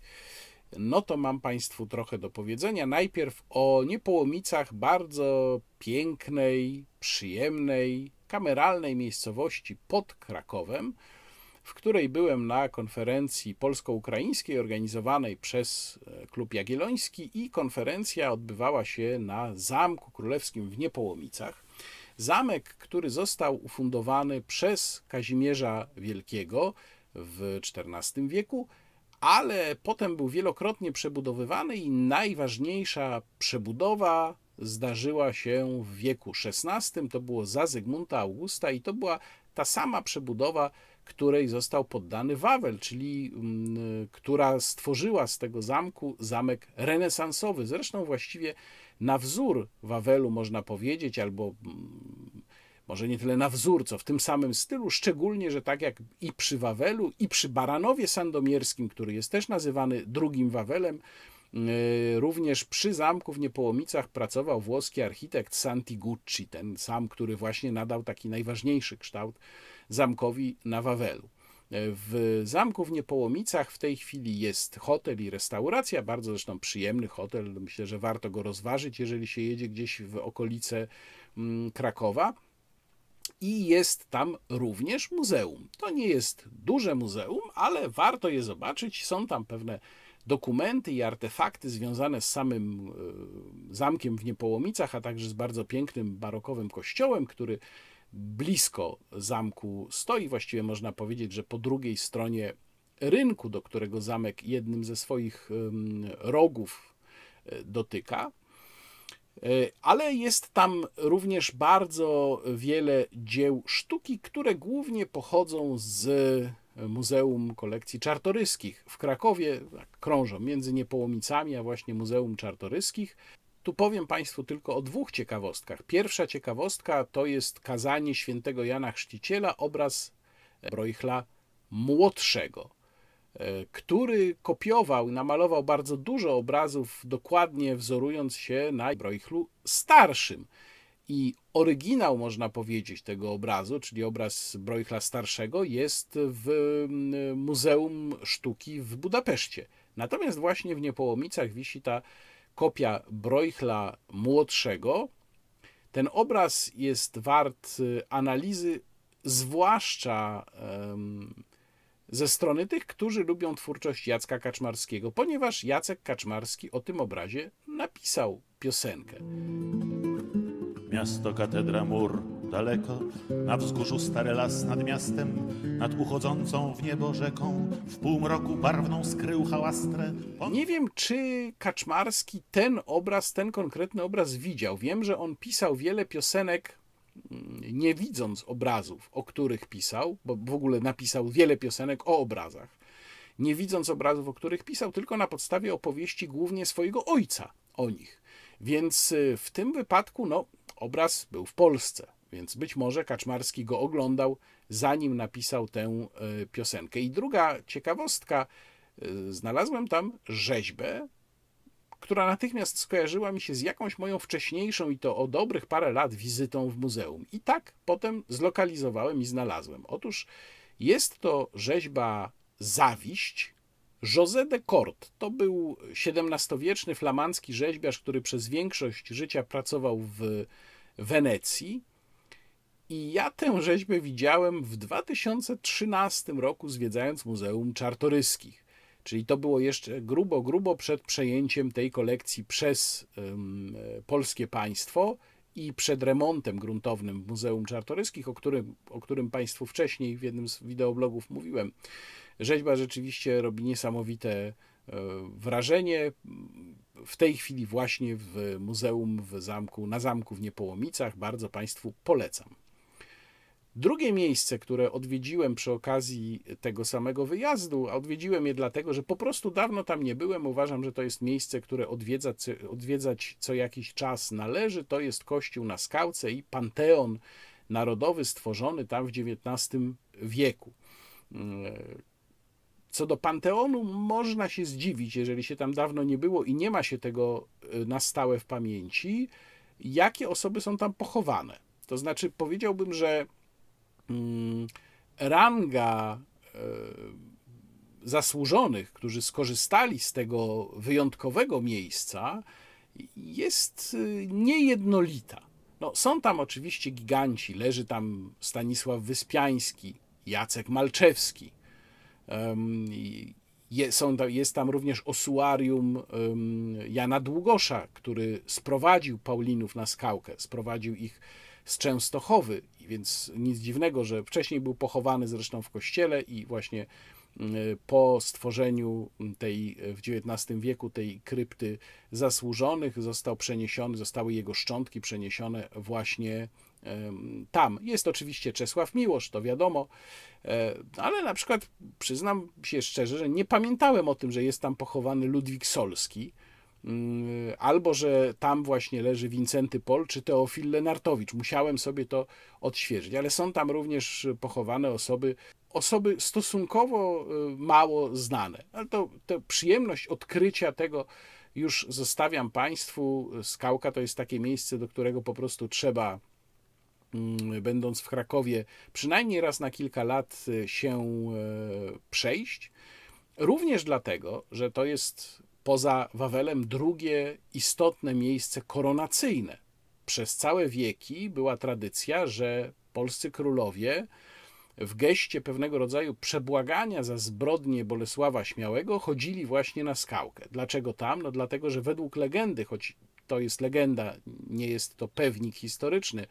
A: no to mam Państwu trochę do powiedzenia. Najpierw o Niepołomicach, bardzo pięknej, przyjemnej, kameralnej miejscowości pod Krakowem, w której byłem na konferencji polsko-ukraińskiej organizowanej przez e, Klub Jagielloński i konferencja odbywała się na Zamku Królewskim w Niepołomicach. Zamek, który został ufundowany przez Kazimierza Wielkiego w XIV wieku, ale potem był wielokrotnie przebudowywany i najważniejsza przebudowa zdarzyła się w wieku XVI. To było za Zygmunta Augusta i to była ta sama przebudowa, której został poddany Wawel, czyli mm, która stworzyła z tego zamku zamek renesansowy. Zresztą właściwie na wzór Wawelu można powiedzieć, albo mm, może nie tyle na wzór, co w tym samym stylu, szczególnie, że tak jak i przy Wawelu, i przy Baranowie Sandomierskim, który jest też nazywany drugim Wawelem, y, Również przy zamku w Niepołomicach pracował włoski architekt Santi Gucci, ten sam, który właśnie nadał taki najważniejszy kształt zamkowi na Wawelu. W zamku w Niepołomicach w tej chwili jest hotel i restauracja, bardzo zresztą przyjemny hotel. Myślę, że warto go rozważyć, jeżeli się jedzie gdzieś w okolice mm, Krakowa. I jest tam również muzeum. To nie jest duże muzeum, ale warto je zobaczyć. Są tam pewne dokumenty i artefakty związane z samym e, zamkiem w Niepołomicach, a także z bardzo pięknym barokowym kościołem, który blisko zamku stoi. Właściwie można powiedzieć, że po drugiej stronie rynku, do którego zamek jednym ze swoich rogów e, dotyka. E, ale jest tam również bardzo wiele dzieł sztuki, które głównie pochodzą z Muzeum Kolekcji Czartoryskich w Krakowie, tak, krążą między Niepołomicami, a właśnie Muzeum Czartoryskich. Tu powiem Państwu tylko o dwóch ciekawostkach. Pierwsza ciekawostka to jest kazanie świętego Jana Chrzciciela, obraz Broichla młodszego, e, który kopiował i namalował bardzo dużo obrazów, dokładnie wzorując się na Broichlu starszym. I oryginał, można powiedzieć, tego obrazu, czyli obraz Broichla starszego, jest w Muzeum Sztuki w Budapeszcie. Natomiast właśnie w Niepołomicach wisi ta kopia Broichla młodszego. Ten obraz jest wart y, analizy, zwłaszcza ze strony tych, którzy lubią twórczość Jacka Kaczmarskiego, ponieważ Jacek Kaczmarski o tym obrazie napisał piosenkę.
C: Miasto, katedra, mur, daleko, na wzgórzu stary las nad miastem, nad uchodzącą w niebo rzeką, w półmroku barwną skrył hałastrę.
A: Nie wiem, czy Kaczmarski ten obraz, ten konkretny obraz widział. Wiem, że on pisał wiele piosenek, mm, nie widząc obrazów, o których pisał, bo w ogóle napisał wiele piosenek o obrazach. nie widząc obrazów, o których pisał, tylko na podstawie opowieści głównie swojego ojca o nich. Więc y, w tym wypadku no, obraz był w Polsce, więc być może Kaczmarski go oglądał, zanim napisał tę y, piosenkę. I druga ciekawostka, y, znalazłem tam rzeźbę, która natychmiast skojarzyła mi się z jakąś moją wcześniejszą i to o dobrych parę lat wizytą w muzeum. I tak potem zlokalizowałem i znalazłem. Otóż jest to rzeźba Zawiść José de Cort to był XVII-wieczny flamandzki rzeźbiarz, który przez większość życia pracował w Wenecji. I ja tę rzeźbę widziałem w 2013 roku, zwiedzając Muzeum Czartoryskich. Czyli to było jeszcze grubo, grubo przed przejęciem tej kolekcji przez um, polskie państwo i przed remontem gruntownym w Muzeum Czartoryskich, o którym, o którym Państwu wcześniej w jednym z wideoblogów mówiłem. Rzeźba rzeczywiście robi niesamowite e, wrażenie. W tej chwili właśnie w muzeum w zamku, na zamku w Niepołomicach bardzo Państwu polecam. Drugie miejsce, które odwiedziłem przy okazji tego samego wyjazdu, a odwiedziłem je dlatego, że po prostu dawno tam nie byłem, uważam, że to jest miejsce, które odwiedzać, odwiedzać co jakiś czas należy. To jest kościół na Skałce i Panteon Narodowy stworzony tam w XIX wieku. Co do Panteonu, można się zdziwić, jeżeli się tam dawno nie było i nie ma się tego y, na stałe w pamięci, jakie osoby są tam pochowane. To znaczy, powiedziałbym, że mm, ranga y, zasłużonych, którzy skorzystali z tego wyjątkowego miejsca, jest y, niejednolita. No, są tam oczywiście giganci, leży tam Stanisław Wyspiański, Jacek Malczewski, jest tam również osuarium Jana Długosza, który sprowadził Paulinów na skałkę, sprowadził ich z Częstochowy, więc nic dziwnego, że wcześniej był pochowany zresztą w kościele i właśnie po stworzeniu tej w XIX wieku tej krypty zasłużonych został przeniesiony, zostały jego szczątki przeniesione właśnie tam. Jest oczywiście Czesław Miłosz, to wiadomo, e, ale na przykład przyznam się szczerze, że nie pamiętałem o tym, że jest tam pochowany Ludwik Solski, mm, albo że tam właśnie leży Wincenty Pol czy Teofil Lenartowicz. Musiałem sobie to odświeżyć, ale są tam również pochowane osoby, osoby stosunkowo e, mało znane. Ale to, to przyjemność odkrycia tego już zostawiam Państwu. Skałka to jest takie miejsce, do którego po prostu trzeba Mm, będąc w Krakowie, przynajmniej raz na kilka lat y, się e, przejść. Również dlatego, że to jest poza Wawelem drugie istotne miejsce koronacyjne. Przez całe wieki była tradycja, że polscy królowie w geście pewnego rodzaju przebłagania za zbrodnie Bolesława Śmiałego chodzili właśnie na skałkę. Dlaczego tam? No dlatego, że według legendy, choć to jest legenda, nie jest to pewnik historyczny,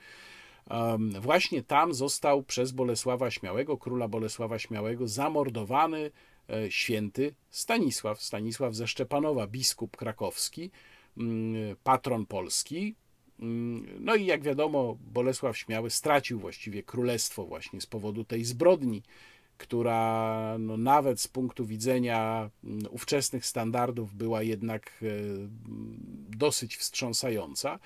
A: Właśnie tam został przez Bolesława Śmiałego, króla Bolesława Śmiałego, zamordowany święty Stanisław, Stanisław ze Szczepanowa, biskup krakowski, mm, patron Polski. Mm, no i jak wiadomo, Bolesław Śmiały stracił właściwie królestwo właśnie z powodu tej zbrodni, która no, nawet z punktu widzenia mm, ówczesnych standardów była jednak e, dosyć wstrząsająca.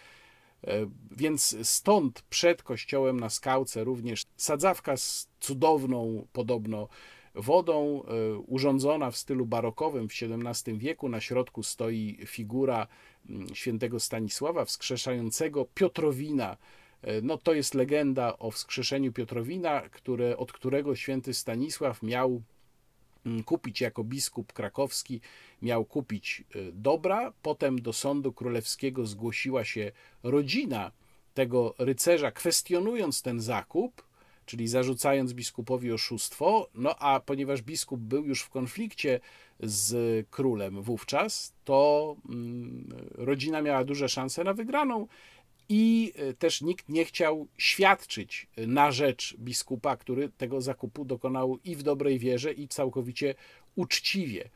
A: E, więc stąd przed kościołem na skałce również sadzawka z cudowną podobno wodą, e, urządzona w stylu barokowym w XVII wieku. Na środku stoi figura mm, świętego Stanisława wskrzeszającego Piotrowina. E, no, to jest legenda o wskrzeszeniu Piotrowina, które, od którego święty Stanisław miał Mm, kupić jako biskup krakowski, miał kupić y, dobra. Potem do sądu królewskiego zgłosiła się rodzina tego rycerza, kwestionując ten zakup, czyli zarzucając biskupowi oszustwo. No a ponieważ biskup był już w konflikcie z królem wówczas, to mm, rodzina miała duże szanse na wygraną i e, też nikt nie chciał świadczyć na rzecz biskupa, który tego zakupu dokonał i w dobrej wierze, i całkowicie uczciwie.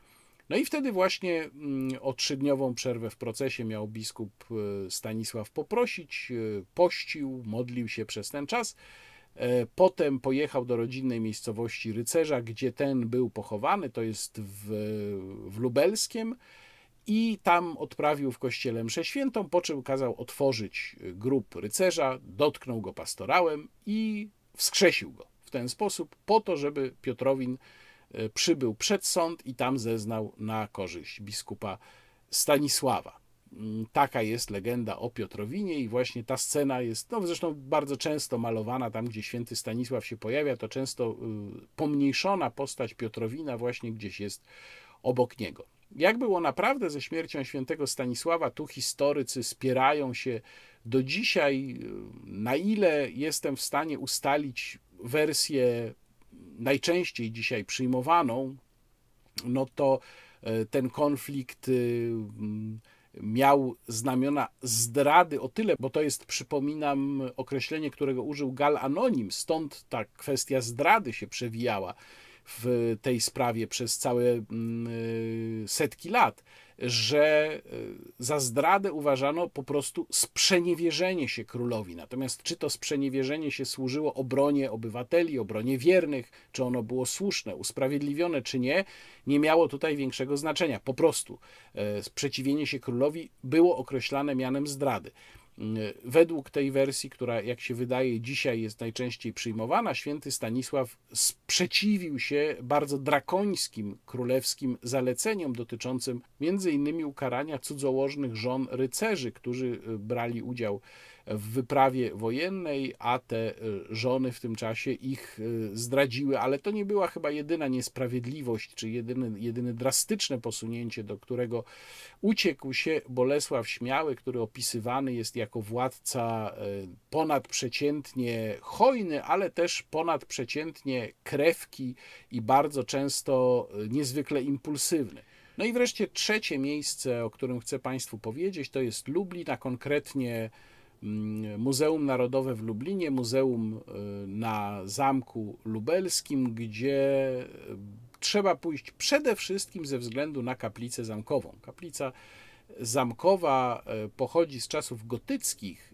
A: No i wtedy właśnie mm, o trzydniową przerwę w procesie miał biskup e, Stanisław poprosić, e, pościł, modlił się przez ten czas. E, Potem pojechał do rodzinnej miejscowości rycerza, gdzie ten był pochowany, to jest w, w Lubelskiem, i tam odprawił w kościele mszę świętą, po czym kazał otworzyć grób rycerza, dotknął go pastorałem i wskrzesił go w ten sposób, po to, żeby Piotrowin e, przybył przed sąd i tam zeznał na korzyść biskupa Stanisława. Mm, Taka jest legenda o Piotrowinie i właśnie ta scena jest, no zresztą bardzo często malowana, tam gdzie święty Stanisław się pojawia, to często y, pomniejszona postać Piotrowina właśnie gdzieś jest obok niego. Jak było naprawdę ze śmiercią świętego Stanisława, tu historycy spierają się do dzisiaj, y, na ile jestem w stanie ustalić wersję najczęściej dzisiaj przyjmowaną, no to e, ten konflikt y, mm, miał znamiona zdrady o tyle, bo to jest, przypominam, określenie, którego użył Gal Anonim, stąd ta kwestia zdrady się przewijała w tej sprawie przez całe mm, y, setki lat, że y, za zdradę uważano po prostu sprzeniewierzenie się królowi. Natomiast czy to sprzeniewierzenie się służyło obronie obywateli, obronie wiernych, czy ono było słuszne, usprawiedliwione, czy nie, nie miało tutaj większego znaczenia. Po prostu e, sprzeciwienie się królowi było określane mianem zdrady. Według tej wersji, która jak się wydaje dzisiaj jest najczęściej przyjmowana, święty Stanisław sprzeciwił się bardzo drakońskim królewskim zaleceniom dotyczącym m.in. ukarania cudzołożnych żon rycerzy, którzy brali udział w wyprawie wojennej, a te e, żony w tym czasie ich e, zdradziły, ale to nie była chyba jedyna niesprawiedliwość, czy jedyne, jedyne drastyczne posunięcie, do którego uciekł się Bolesław Śmiały, który opisywany jest jako władca e, ponadprzeciętnie hojny, ale też ponadprzeciętnie krewki i bardzo często niezwykle impulsywny. No i wreszcie trzecie miejsce, o którym chcę Państwu powiedzieć, to jest Lublin, a konkretnie Muzeum Narodowe w Lublinie, Muzeum y, na Zamku Lubelskim, gdzie y, trzeba pójść przede wszystkim ze względu na kaplicę zamkową. Kaplica zamkowa y, pochodzi z czasów gotyckich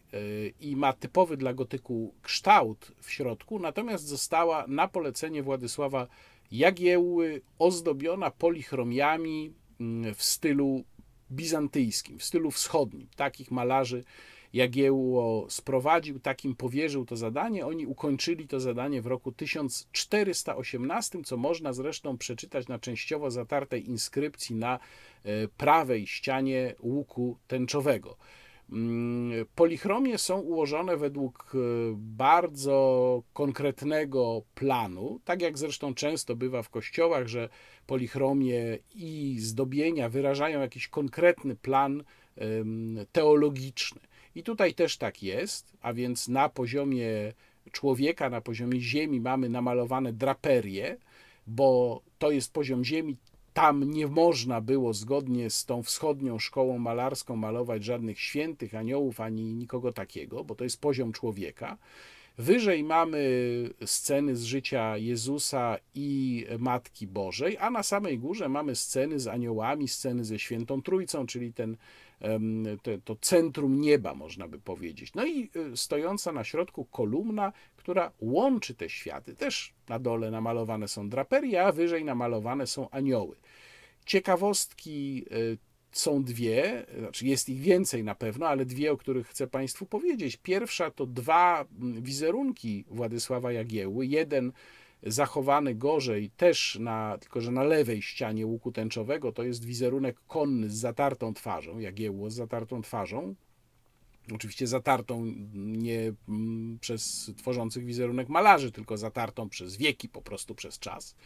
A: i ma typowy dla gotyku kształt w środku, natomiast została na polecenie Władysława Jagiełły ozdobiona polichromiami mm, w stylu bizantyjskim, w stylu wschodnim. Takich malarzy Jagiełło sprowadził, takim powierzył to zadanie. Oni ukończyli to zadanie w roku 1418, co można zresztą przeczytać na częściowo zatartej inskrypcji na e, prawej ścianie łuku tęczowego. Mm, polichromie są ułożone według e, bardzo konkretnego planu, tak jak zresztą często bywa w kościołach, że polichromie i zdobienia wyrażają jakiś konkretny plan teologiczny. I tutaj też tak jest, a więc na poziomie człowieka, na poziomie ziemi mamy namalowane draperie, bo to jest poziom ziemi, tam nie można było zgodnie z tą wschodnią szkołą malarską malować żadnych świętych aniołów ani nikogo takiego, bo to jest poziom człowieka. Wyżej mamy sceny z życia Jezusa i Matki Bożej, a na samej górze mamy sceny z aniołami, sceny ze Świętą Trójcą, czyli ten to, centrum nieba, można by powiedzieć. No i y, stojąca na środku kolumna, która łączy te światy. Też na dole namalowane są draperie, a wyżej namalowane są anioły. Ciekawostki y, są dwie, znaczy jest ich więcej na pewno, ale dwie, o których chcę Państwu powiedzieć. Pierwsza to dwa mm, wizerunki Władysława Jagiełły. Jeden zachowany gorzej, też na, tylko że na lewej ścianie łuku tęczowego, to jest wizerunek konny z zatartą twarzą, jagiełło z zatartą twarzą. Oczywiście zatartą nie mm, przez tworzących wizerunek malarzy, tylko zatartą przez wieki, po prostu przez czas.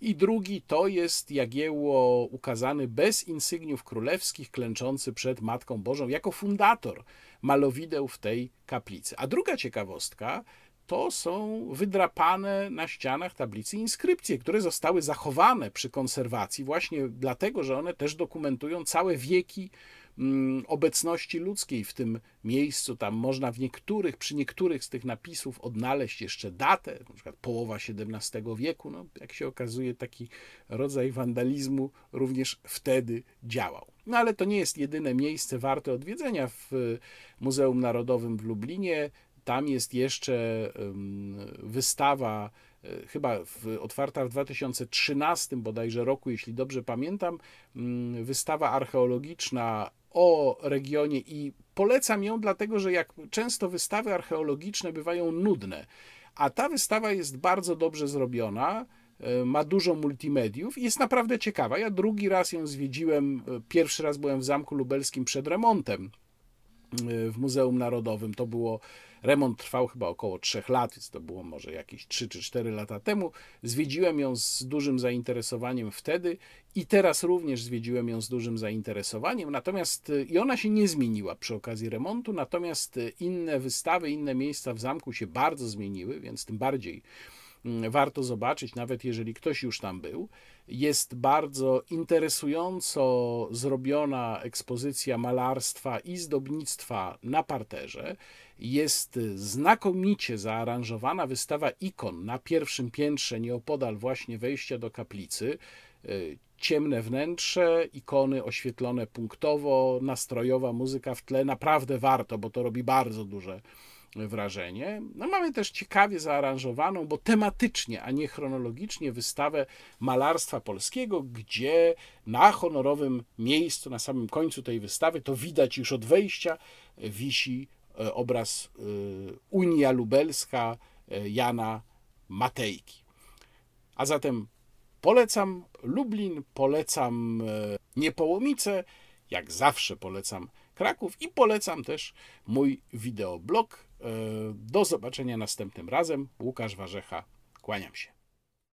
A: I drugi to jest Jagiełło ukazany bez insygniów królewskich, klęczący przed Matką Bożą, jako fundator malowideł w tej kaplicy. A druga ciekawostka to są wydrapane na ścianach tablicy inskrypcje, które zostały zachowane przy konserwacji właśnie dlatego, że one też dokumentują całe wieki mm, obecności ludzkiej w tym miejscu. Tam można w niektórych, przy niektórych z tych napisów odnaleźć jeszcze datę, na przykład połowa XVII wieku. No, jak się okazuje, taki rodzaj wandalizmu również wtedy działał. No ale to nie jest jedyne miejsce warte odwiedzenia w Muzeum Narodowym w Lublinie Tam jest jeszcze wystawa, e, chyba w, otwarta w 2013 bodajże roku, jeśli dobrze pamiętam, wystawa archeologiczna o regionie i polecam ją, dlatego że jak często wystawy archeologiczne bywają nudne, a ta wystawa jest bardzo dobrze zrobiona, e, ma dużo multimediów i jest naprawdę ciekawa. Ja drugi raz ją zwiedziłem, e, pierwszy raz byłem w Zamku Lubelskim przed remontem w Muzeum Narodowym. To było Remont trwał chyba około 3 lat, więc to było może jakieś 3 czy 4 lata temu. Zwiedziłem ją z dużym zainteresowaniem wtedy i teraz również zwiedziłem ją z dużym zainteresowaniem. Natomiast y, i ona się nie zmieniła przy okazji remontu, natomiast y, inne wystawy, inne miejsca w zamku się bardzo zmieniły, więc tym bardziej mm, warto zobaczyć, nawet jeżeli ktoś już tam był. Jest bardzo interesująco zrobiona ekspozycja malarstwa i zdobnictwa na parterze. Jest znakomicie zaaranżowana wystawa ikon na pierwszym piętrze, nieopodal właśnie wejścia do kaplicy. Ciemne wnętrze, ikony oświetlone punktowo, nastrojowa muzyka w tle. Naprawdę warto, bo to robi bardzo duże wrażenie. No mamy też ciekawie zaaranżowaną, bo tematycznie, a nie chronologicznie, wystawę malarstwa polskiego, gdzie na honorowym miejscu, na samym końcu tej wystawy, to widać już od wejścia, wisi e, obraz e, Unia Lubelska e, Jana Matejki. A zatem polecam Lublin, polecam Niepołomice, jak zawsze polecam Kraków i polecam też mój wideoblog. E, do zobaczenia następnym razem. Łukasz Warzecha, kłaniam się.